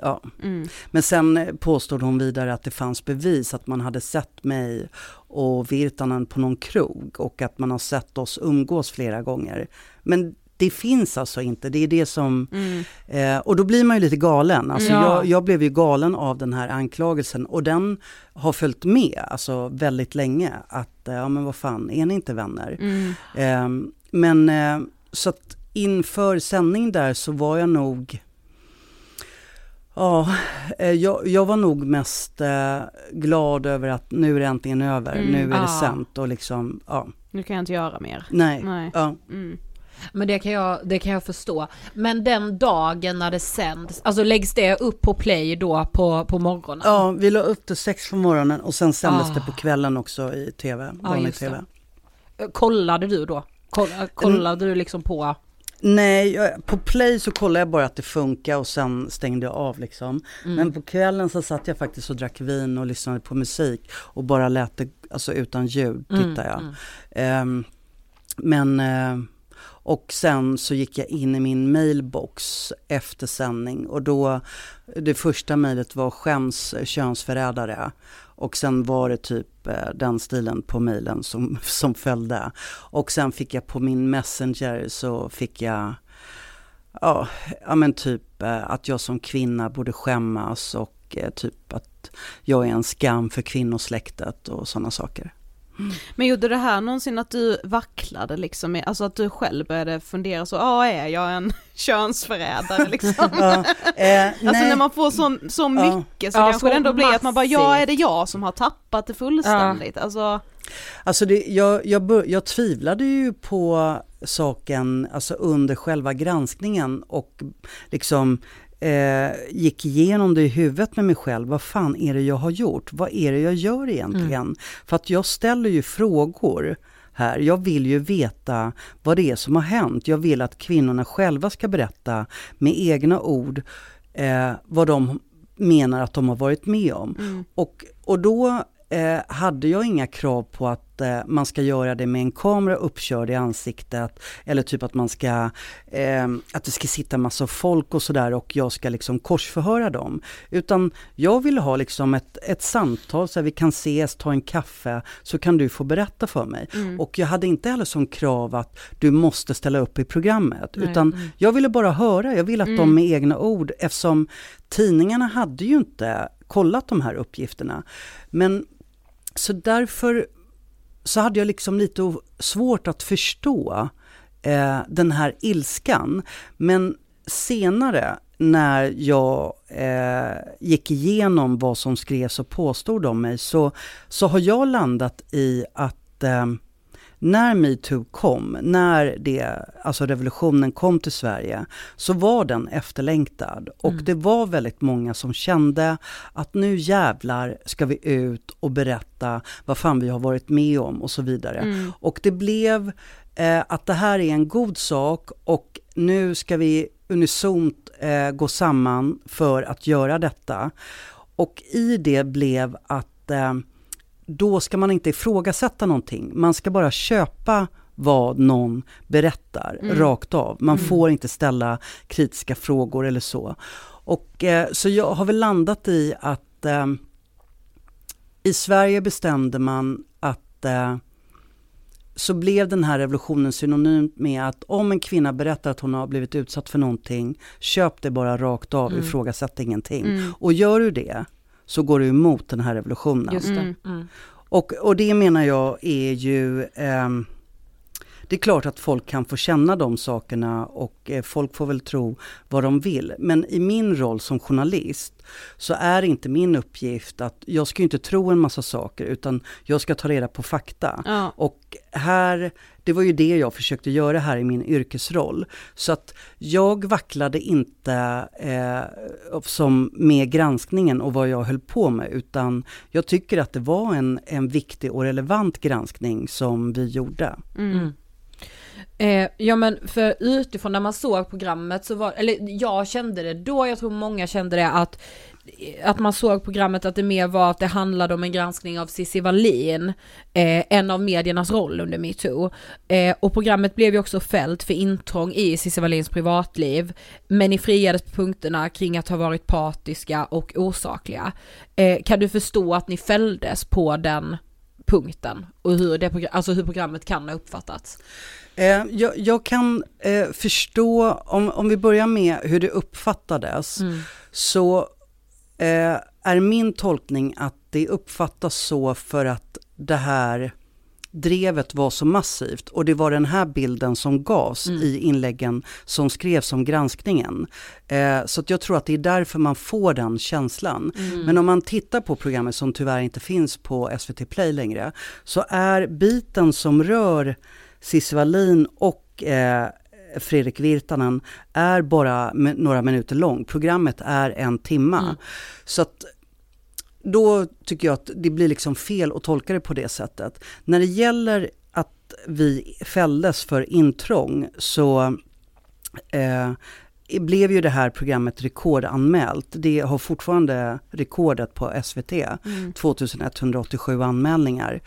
Ja. Mm. Men sen påstod hon vidare att det fanns bevis att man hade sett mig och Virtanen på någon krog och att man har sett oss umgås flera gånger. Men det finns alltså inte, det är det som... Mm. Eh, och då blir man ju lite galen. Alltså ja. jag, jag, blev ju galen av den här anklagelsen och den har följt med alltså väldigt länge. Att, eh, ja men vad fan, är ni inte vänner? Mm. Eh, men eh, så att inför sändning där så var jag nog Ja, eh, jag, jag var nog mest eh, glad över att nu är det äntligen över, Mm. nu är det Ah. sänt och liksom, ja, Nu kan jag inte göra mer. nej. Nej. Ja. Mm. Men det kan, jag, det kan jag förstå. Men den dagen när det sänds, alltså läggs det upp på play då på, på morgonen? ja, vi la upp det sex på morgonen och sen sändes Ah. det på kvällen också i tv, vanlig det. tv. Eh, Kollade du då? Koll- Kollade du liksom på? Nej, jag, på play så kollade jag bara att det funkar och sen stängde jag av liksom. Mm. Men på kvällen så satt jag faktiskt och drack vin och lyssnade på musik och bara lät det, alltså utan ljud Mm, tittade jag. mm. Ehm, men, eh, och sen så gick jag in i min mailbox efter sändning och då, det första mejlet var skäms könsförrädare. Och sen var det typ eh, den stilen på mejlen som, [laughs] som följde. Och sen fick jag på min messenger så fick jag, ja, ja men typ eh, att jag som kvinna borde skämmas och eh, typ att jag är en skam för kvinnosläktet och sådana saker. Men gjorde det här någonsin att du vacklade liksom, alltså att du själv började fundera så, ja är jag en [laughs] könsförrädare liksom? [laughs] Ja, eh, [laughs] Alltså nej. när man får så, så Ja. mycket så Ja, kanske så det ändå blir att man bara, ja massivt. är det jag som har tappat det fullständigt? Alltså, Alltså det, jag, jag, bör, jag tvivlade ju på saken alltså under själva granskningen och liksom eh, gick igenom det i huvudet med mig själv. Vad fan är det jag har gjort? Vad är det jag gör egentligen? För att jag ställer ju frågor här. Jag vill ju veta vad det är som har hänt. Jag vill att kvinnorna själva ska berätta med egna ord eh, vad de menar att de har varit med om. mm. Och, och då eh, hade jag inga krav på att eh, man ska göra det med en kamera uppkörd i ansiktet eller typ att man ska, eh, att det ska sitta massa folk och sådär och jag ska liksom korsförhöra dem. Utan jag ville ha liksom ett, ett samtal så att vi kan ses, ta en kaffe, så kan du få berätta för mig. Mm. Och jag hade inte heller som krav att du måste ställa upp i programmet, Nej, utan mm. jag ville bara höra, jag ville att de Mm. med egna ord, eftersom tidningarna hade ju inte kollat de här uppgifterna. Men så därför så hade jag liksom lite svårt att förstå eh, den här ilskan. Men senare när jag eh, gick igenom vad som skrevs och påstod om mig så, så har jag landat i att eh, när metoo kom, när det, alltså revolutionen kom till Sverige, så var den efterlängtad. Och Mm. det var väldigt många som kände att nu jävlar ska vi ut och berätta vad fan vi har varit med om och så vidare. Mm. Och det blev eh, att det här är en god sak och nu ska vi unisont eh, gå samman för att göra detta. Och i det blev att eh, då ska man inte ifrågasätta någonting. Man ska bara köpa vad någon berättar Mm. rakt av. Man Mm. får inte ställa kritiska frågor eller så. Och eh, så jag har väl landat i att eh, i Sverige bestämde man att eh, så blev den här revolutionen synonymt med att om en kvinna berättar att hon har blivit utsatt för någonting, köp det bara rakt av, Mm. ifrågasätt ingenting. Mm. Och gör du det, så går du emot den här revolutionen. Just det. Mm. Mm. Och, och det menar jag är ju, ehm, det är klart att folk kan få känna de sakerna och eh, folk får väl tro vad de vill. Men i min roll som journalist så är inte min uppgift att, jag ska ju inte tro en massa saker utan jag ska ta reda på fakta. Ja. Och här, det var ju det jag försökte göra här i min yrkesroll. Så att jag vacklade inte eh, som med granskningen och vad jag höll på med, utan jag tycker att det var en, en viktig och relevant granskning som vi gjorde. Mm. Eh, ja men för utifrån när man såg programmet så var, eller jag kände det då, jag tror många kände det att att man såg programmet att det mer var att det handlade om en granskning av Cissi Wallin, eh, en av mediernas roll under metoo. Eh, och programmet blev ju också fällt för intrång i Cissi Wallins privatliv, men ni friades på punkterna kring att ha varit partiska och osakliga. Eh, kan du förstå att ni fälldes på den punkten och hur, det, alltså hur programmet kan ha uppfattats? Eh, jag, jag kan eh, förstå, om, om vi börjar med hur det uppfattades, Mm. så eh, är min tolkning att det uppfattas så för att det här drevet var så massivt och det var den här bilden som gavs Mm. i inläggen som skrevs om granskningen. Eh, så jag tror att det är därför man får den känslan. Mm. Men om man tittar på programmet som tyvärr inte finns på SVT Play längre, så är biten som rör Cissi Wallin och eh, Fredrik Virtanen är bara några minuter lång. Programmet är en timma. Mm. Så att då tycker jag att det blir liksom fel att tolka det på det sättet. När det gäller att vi fälldes för intrång så eh, blev ju det här programmet rekordanmält. Det har fortfarande rekordet på SVT, Mm. 2187 anmälningar.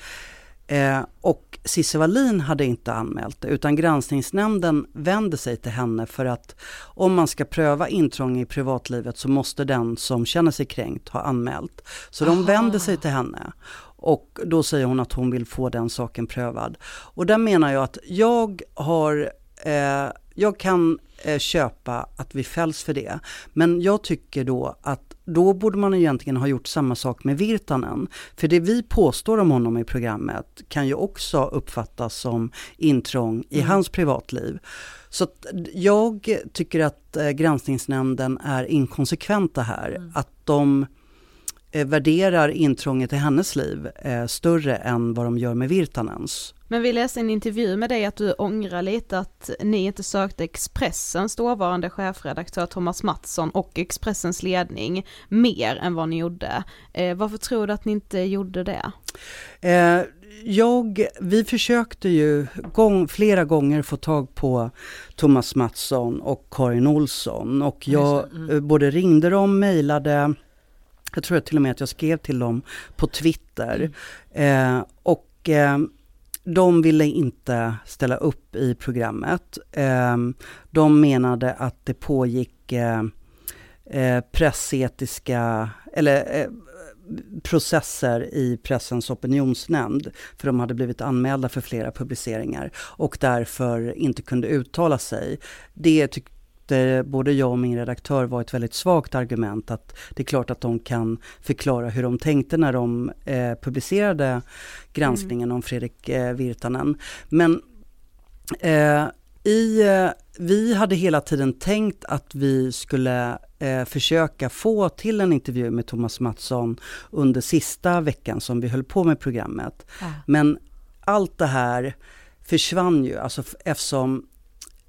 Eh, och Cissi Wallin hade inte anmält det, utan granskningsnämnden vände sig till henne för att om man ska pröva intrång i privatlivet så måste den som känner sig kränkt ha anmält. Så de Aha. vände sig till henne. Och då säger hon att hon vill få den saken prövad. Och där menar jag att jag har, eh, jag kan köpa att vi fälls för det. Men jag tycker då att då borde man egentligen ha gjort samma sak med Virtanen. För det vi påstår om honom i programmet kan ju också uppfattas som intrång i Mm. hans privatliv. Så jag tycker att eh, granskningsnämnden är inkonsekventa här. Mm. Att de eh, värderar intrånget i hennes liv eh, större än vad de gör med Virtanens. Men vi läste en intervju med dig att du ångrar lite att ni inte sökte Expressens dåvarande chefredaktör Thomas Mattsson och Expressens ledning mer än vad ni gjorde. Eh, varför tror du att ni inte gjorde det? Eh, jag, vi försökte ju gång, flera gånger få tag på Thomas Mattsson och Karin Olsson och jag mm. eh, både ringde dem, mejlade, jag tror till och med att jag skrev till dem på Twitter Mm. eh, och eh, de ville inte ställa upp i programmet. Ehm, de menade att det pågick eh, eh, pressetiska, eller eh, processer i pressens opinionsnämnd, för de hade blivit anmälda för flera publiceringar och därför inte kunde uttala sig. Det tyckte både jag och min redaktör var ett väldigt svagt argument, att det är klart att de kan förklara hur de tänkte när de eh, publicerade granskningen om Fredrik eh, Virtanen. Men eh, i, eh, vi hade hela tiden tänkt att vi skulle eh, försöka få till en intervju med Thomas Mattsson under sista veckan som vi höll på med programmet. Men allt det här försvann ju, alltså eftersom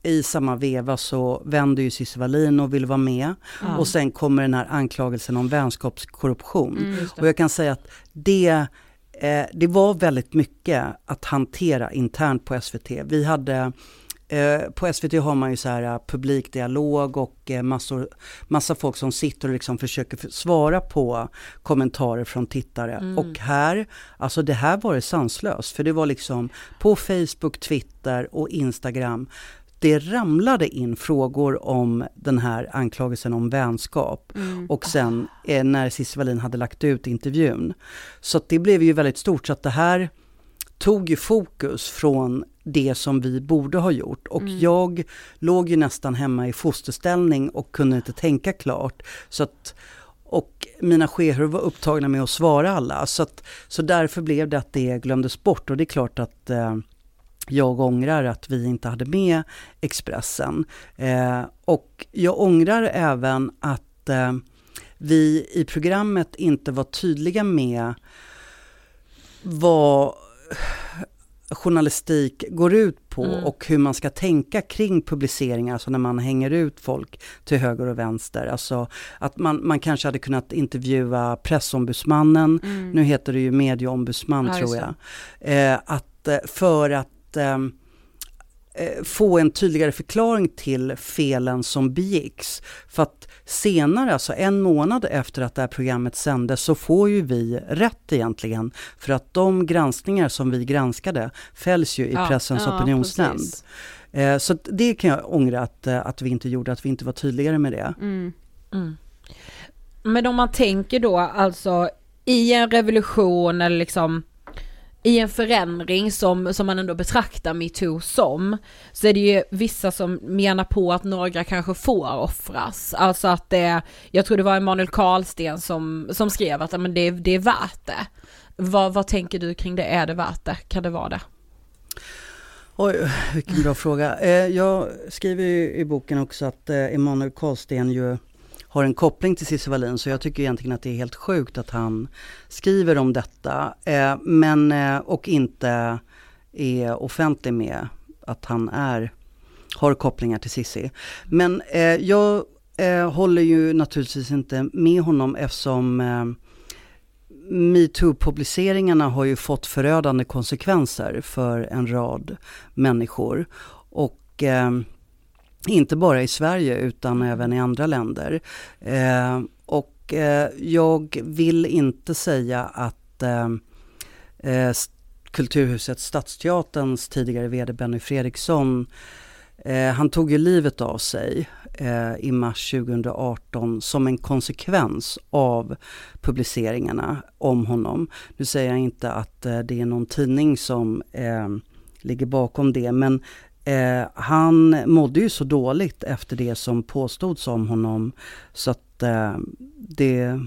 i samma veva så vände ju Cissi Wallin och ville vara med. Ja. Och sen kommer den här anklagelsen om vänskapskorruption. Mm. Och jag kan säga att det, eh, det var väldigt mycket att hantera internt på SVT. Vi hade Eh, på SVT har man ju så här eh, publikdialog och eh, massor, massa folk som sitter och liksom försöker svara på kommentarer från tittare. Mm. Och här, alltså det här var det sanslöst. För det var liksom på Facebook, Twitter och Instagram. Det ramlade in frågor om den här anklagelsen om vänskap. Mm. Och sen eh, när Cissi Wallin hade lagt ut intervjun. Så det blev ju väldigt stort. Så att det här tog ju fokus från det som vi borde ha gjort. Och Mm. jag låg ju nästan hemma i fosterställning och kunde inte tänka klart. Så att, och mina chefer var upptagna med att svara alla. Så, att, så därför blev det att det glömdes bort. Och det är klart att eh, jag ångrar att vi inte hade med Expressen. Eh, och jag ångrar även att eh, vi i programmet inte var tydliga med vad journalistik går ut på Mm. och hur man ska tänka kring publiceringar, alltså när man hänger ut folk till höger och vänster. Alltså att man, man kanske hade kunnat intervjua pressombudsmannen, Mm. nu heter det ju medieombudsman Ja, tror jag. Eh, att, eh, för att ehm, eh, få en tydligare förklaring till felen som begicks. För att senare, alltså en månad efter att det här programmet sändes, så får ju vi rätt egentligen. För att de granskningar som vi granskade fälls ju i Ja, pressens Ja, opinionsnämnd. precis. Eh, så att det kan jag ångra att, eh, att vi inte gjorde, att vi inte var tydligare med det. Mm. Mm. Men om man tänker då alltså i en revolution eller liksom i en förändring som, som man ändå betraktar metoo som, så är det ju vissa som menar på att några kanske får offras. Alltså att det, jag tror det var Emanuel Karlsten som, som skrev att men det, det är värt det. vad, vad tänker du kring det? Är det värt det? Kan det vara det? Oj, vilken bra fråga. Eh, jag skriver i boken också att eh, Emanuel Karlsten ju har en koppling till Cissi Wallin så jag tycker egentligen att det är helt sjukt att han skriver om detta eh, men, eh, och inte är offentlig med att han är, har kopplingar till Cissi. Men eh, jag eh, håller ju naturligtvis inte med honom eftersom metoo-publiceringarna har ju fått förödande konsekvenser för en rad människor. Och eh, inte bara i Sverige utan även i andra länder. Eh, och eh, jag vill inte säga att eh, eh, Kulturhuset Stadsteaterns tidigare VD Benny Fredriksson Eh, han tog ju livet av sig eh, i mars 2018 som en konsekvens av publiceringarna om honom. Nu säger jag inte att eh, det är någon tidning som eh, ligger bakom det men eh, han mådde ju så dåligt efter det som påstods om honom så att eh, det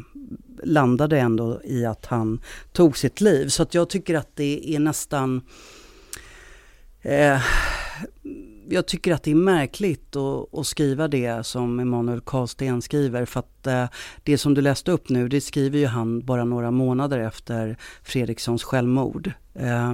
landade ändå i att han tog sitt liv. Så att jag tycker att det är nästan eh, jag tycker att det är märkligt att, att skriva det som Emanuel Karlsten skriver för att eh, det som du läste upp nu det skriver ju han bara några månader efter Fredrikssons självmord. Eh,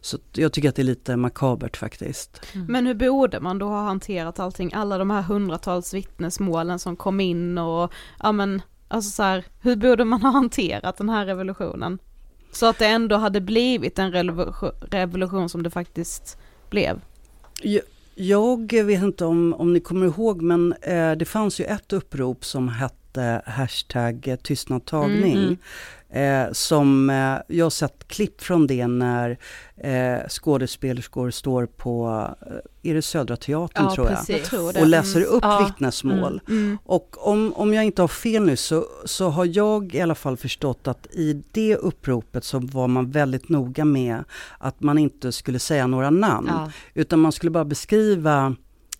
så jag tycker att det är lite makabert faktiskt. Mm. Men hur borde man då ha hanterat allting, alla de här hundratals vittnesmålen som kom in och ja men alltså så här, hur borde man ha hanterat den här revolutionen? Så att det ändå hade blivit en revolution, revolution som det faktiskt blev. Jag vet inte om, om ni kommer ihåg men eh, det fanns ju ett upprop som hette hashtag tystnadtagning. Mm, mm. Eh, som eh, jag har sett klipp från det när eh, skådespelerskor står på, eh, är det Södra Teatern ja, tror jag, jag tror och läser mm. upp mm. vittnesmål. Mm. Och om, om jag inte har fel nu så, så har jag i alla fall förstått att i det uppropet så var man väldigt noga med att man inte skulle säga några namn. Ja. Utan man skulle bara beskriva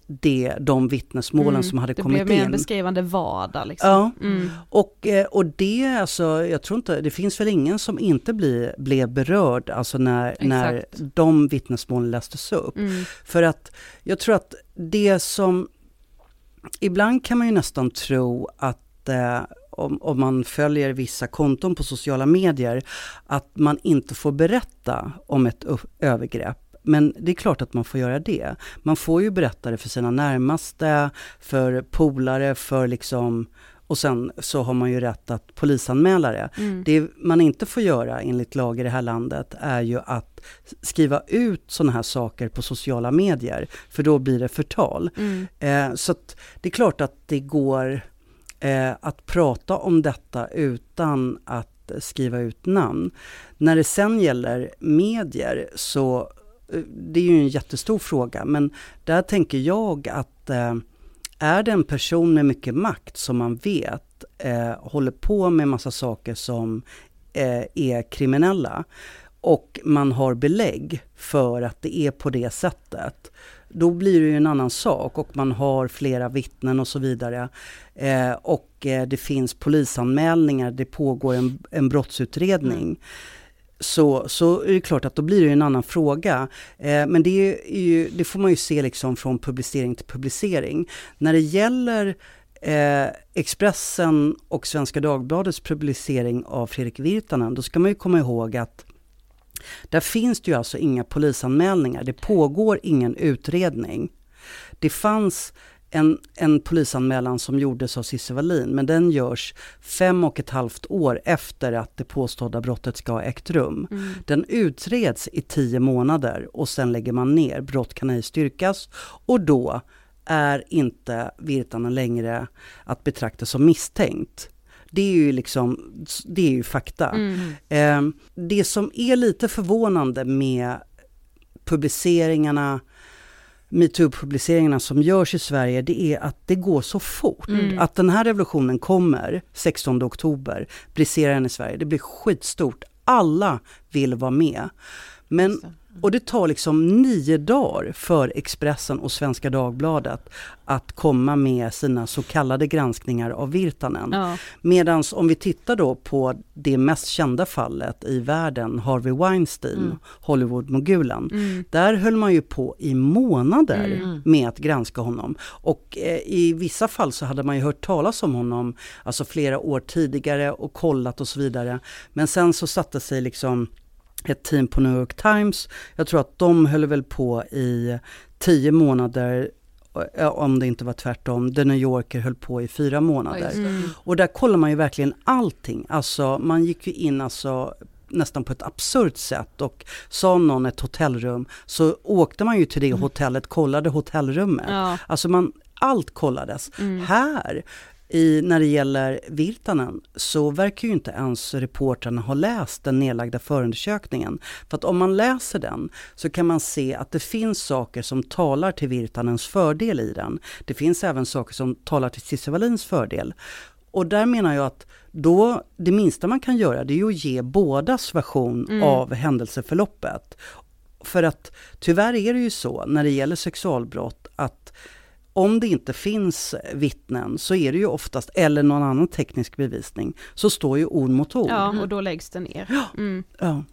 det, de vittnesmålen mm, som hade kommit in. Det blev mer en beskrivande vardag. Liksom. Ja, mm. och, eh, och det alltså, jag tror inte, det finns väl ingen som inte bli, blev berörd alltså när, när de vittnesmålen lästes upp. Mm. För att jag tror att det som, ibland kan man ju nästan tro att eh, om, om, man följer vissa konton på sociala medier, att man inte får berätta om ett övergrepp. Men det är klart att man får göra det. Man får ju berätta det för sina närmaste, för polare, för liksom och sen så har man ju rätt att polisanmäla det. Mm. Det man inte får göra enligt lag i det här landet är ju att skriva ut sådana här saker på sociala medier, för då blir det förtal. Mm. Eh, så det är klart att det går eh, att prata om detta utan att skriva ut namn. När det sen gäller medier så det är ju en jättestor fråga, men där tänker jag att eh, är det en person med mycket makt som man vet eh, håller på med massa saker som eh, är kriminella och man har belägg för att det är på det sättet, då blir det ju en annan sak och man har flera vittnen och så vidare. Eh, och det finns polisanmälningar, det pågår en, en brottsutredning. Så, så är det klart att då blir det en annan fråga. Eh, men det, ju, det, får man ju se liksom från publicering till publicering. När det gäller eh, Expressen och Svenska Dagbladets publicering av Fredrik Virtanen, då ska man ju komma ihåg att där finns det ju alltså inga polisanmälningar, det pågår ingen utredning. Det fanns en, en polisanmälan som gjordes av Cissi Wallin, men den görs fem och ett halvt år efter att det påstådda brottet ska ha ägt rum. Mm. Den utreds i tio månader och sen lägger man ner. Brott kan ej styrkas och då är inte Virtanen längre att betrakta som misstänkt. Det är ju liksom, det är ju fakta. Mm. Eh, det som är lite förvånande med publiceringarna metoo-publiceringarna som görs i Sverige, det är att det går så fort. Mm. Att den här revolutionen kommer 16 oktober, briserar den i Sverige, det blir skitstort. Alla vill vara med. Men. Och det tar liksom nio dagar för Expressen och Svenska Dagbladet att komma med sina så kallade granskningar av Virtanen. Ja. Medan om vi tittar då på det mest kända fallet i världen, Harvey Weinstein, Mm. Hollywood-mogulen. Mm. Där höll man ju på i månader Mm. med att granska honom. Och eh, i vissa fall så hade man ju hört talas om honom alltså flera år tidigare och kollat och så vidare. Men sen så satte sig liksom ett team på New York Times, jag tror att de höll väl på i tio månader eh, om det inte var tvärtom, The New Yorker höll på i fyra månader. Mm. Och där kollar man ju verkligen allting. Alltså man gick ju in alltså nästan på ett absurt sätt och sa någon ett hotellrum så åkte man ju till det hotellet, kollade hotellrummet. Ja. Alltså man, allt kollades. Mm. Här i, när det gäller Virtanen så verkar ju inte ens reportrarna ha läst den nedlagda förundersökningen. För att om man läser den så kan man se att det finns saker som talar till Virtanens fördel i den. Det finns även saker som talar till Cissi fördel. Och där menar jag att då, det minsta man kan göra det är att ge bådas version Mm. av händelseförloppet. För att tyvärr är det ju så när det gäller sexualbrott att om det inte finns vittnen så är det ju oftast, eller någon annan teknisk bevisning, så står ju ord mot ord. ja, och då läggs det ner. Mm. Ja.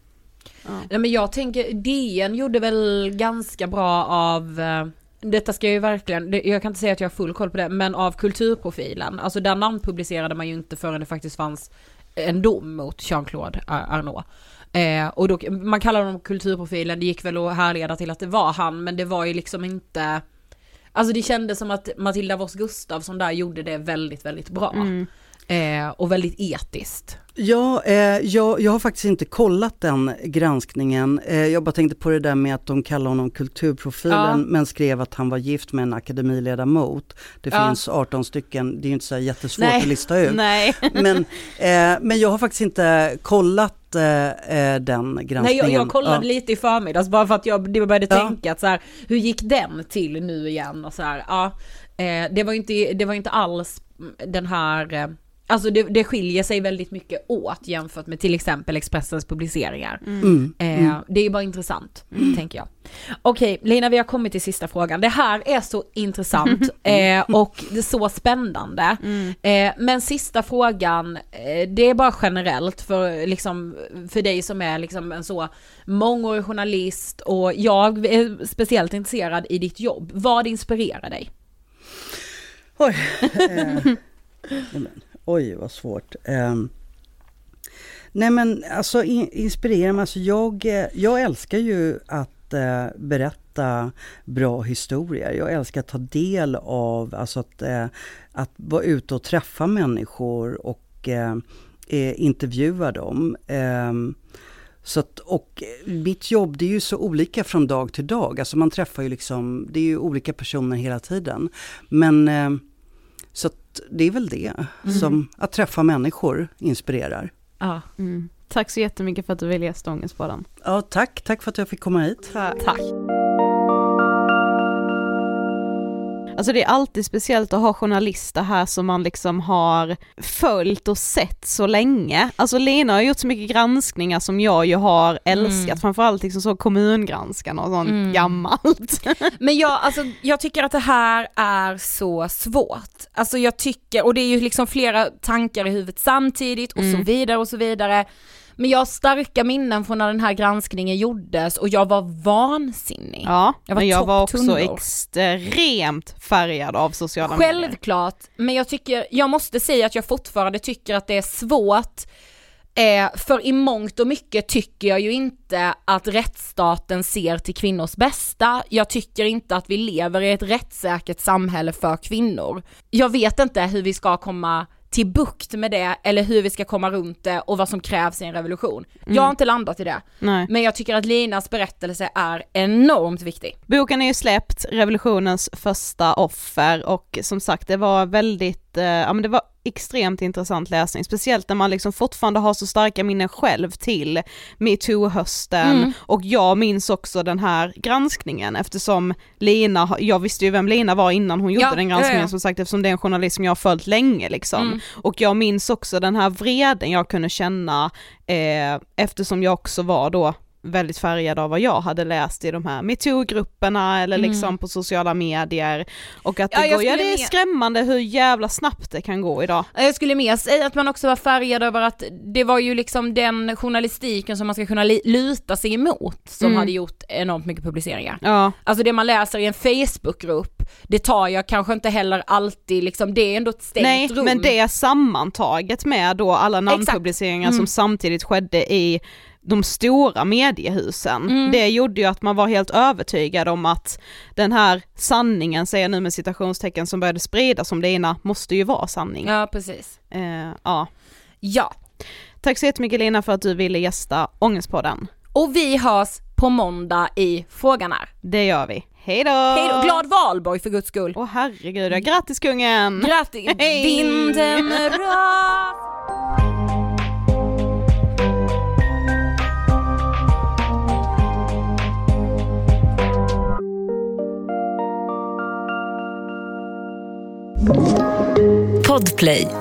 Ja. Nej men jag tänker, DN gjorde väl ganska bra av eh, detta ska jag ju verkligen, det- jag kan inte säga att jag har full koll på det, men av kulturprofilen. Alltså där namnpublicerade man ju inte förrän det faktiskt fanns en dom mot Jean-Claude Ar- Arnault. Eh, och då, man kallar honom kulturprofilen, det gick väl att härleda till att det var han, men det var ju liksom inte Alltså det kändes som att Matilda Voss Gustafsson där gjorde det väldigt, väldigt bra. Mm. Eh, och väldigt etiskt. Ja, eh, jag, jag har faktiskt inte kollat den granskningen. Eh, jag bara tänkte på det där med att de kallar honom kulturprofilen Ja. men skrev att han var gift med en akademiledamot. Det Ja. finns 18 stycken, det är ju inte så jättesvårt Nej. att lista ut. [laughs] Nej. Men, eh, men jag har faktiskt inte kollat eh, eh, den granskningen. Nej jag, jag kollade Ja. lite i förmiddags bara för att jag började Ja. tänka att så här, hur gick den till nu igen och så här, ja. Eh, det var ju inte, det var inte alls den här, eh, alltså det, det skiljer sig väldigt mycket åt jämfört med till exempel Expressens publiceringar. Mm, Eh, mm. Det är bara intressant, tänker jag. Okej, Lina vi har kommit till sista frågan. Det här är så intressant [laughs] eh, och det är så spännande. Mm. Eh, men sista frågan, eh, det är bara generellt för, liksom, för dig som är liksom en så mångårig journalist och jag är speciellt intresserad i ditt jobb. Vad inspirerar dig? Oj, [laughs] eh, oj vad svårt. Eh, nej men alltså in, inspirera mig, alltså jag, eh, jag älskar ju att eh, berätta bra historier. Jag älskar att ta del av, alltså att, eh, att vara ute och träffa människor och eh, eh intervjua dem. Ehm, så att, och mitt jobb det är ju så olika från dag till dag. Alltså man träffar ju liksom, det är ju olika personer hela tiden. Men eh, så att det är väl det, som att träffa människor inspirerar. Ja, Mm. Tack så jättemycket för att du ville gästa Ångestpodden. Ja, tack, tack för att jag fick komma hit. tack. Alltså det är alltid speciellt att ha journalister här som man liksom har följt och sett så länge. Alltså Lena har gjort så mycket granskningar som jag ju har älskat, Mm. framförallt liksom så kommungranskarna och sånt Mm. gammalt. [laughs] Men jag, alltså, jag tycker att det här är så svårt. Alltså jag tycker, och det är ju liksom flera tankar i huvudet samtidigt och så Mm. vidare och så vidare. Men jag har starka minnen från när den här granskningen gjordes och jag var vansinnig. Ja, Jag var men jag var också topptunnor. extremt färgad av sociala medier. Självklart, men jag tycker, jag måste säga att jag fortfarande tycker att det är svårt Eh, för i mångt och mycket tycker jag ju inte att rättsstaten ser till kvinnors bästa. Jag tycker inte att vi lever i ett rättssäkert samhälle för kvinnor. Jag vet inte hur vi ska komma till bukt med det eller hur vi ska komma runt det och vad som krävs i en revolution. Jag har inte landat i det, Nej. men jag tycker att Linas berättelse är enormt viktig. Boken är ju släppt, revolutionens första offer och som sagt det var väldigt, eh, ja men det var extremt intressant läsning, speciellt när man liksom fortfarande har så starka minnen själv till metoo-hösten Mm. och jag minns också den här granskningen eftersom Lina, jag visste ju vem Lina var innan hon gjorde Ja, den granskningen ja, ja. som sagt eftersom det är en journalist som jag har följt länge liksom. Mm. Och jag minns också den här vreden jag kunde känna eh, eftersom jag också var då väldigt färgad av vad jag hade läst i de här metoo-grupperna eller Mm. liksom på sociala medier. Och att Ja, det, jag går, ja, det är skrämmande hur jävla snabbt det kan gå idag. Jag skulle mer säga att man också var färgad över att det var ju liksom den journalistiken som man ska kunna luta sig emot som Mm. hade gjort enormt mycket publiceringar. Ja, Alltså det man läser i en Facebookgrupp, det tar jag kanske inte heller alltid liksom, det är ändå ett stängt nej rum. men det sammantaget med då alla namnpubliceringar Mm. som samtidigt skedde i de stora mediehusen, Mm. det gjorde ju att man var helt övertygad om att den här sanningen, säger jag nu med citationstecken, som började spridas om det ena, måste ju vara sanning. Ja precis. Eh, ja. Ja, Tack så jättemycket Lina för att du ville gästa Ångestpodden. och vi hörs på måndag i Frågan är. Det gör vi. Hej då! Hej då, glad valborg för guds skull! Åh herregud, ja, grattis kungen! Grattis! [laughs] Hej! Vinden [laughs] rör Podplay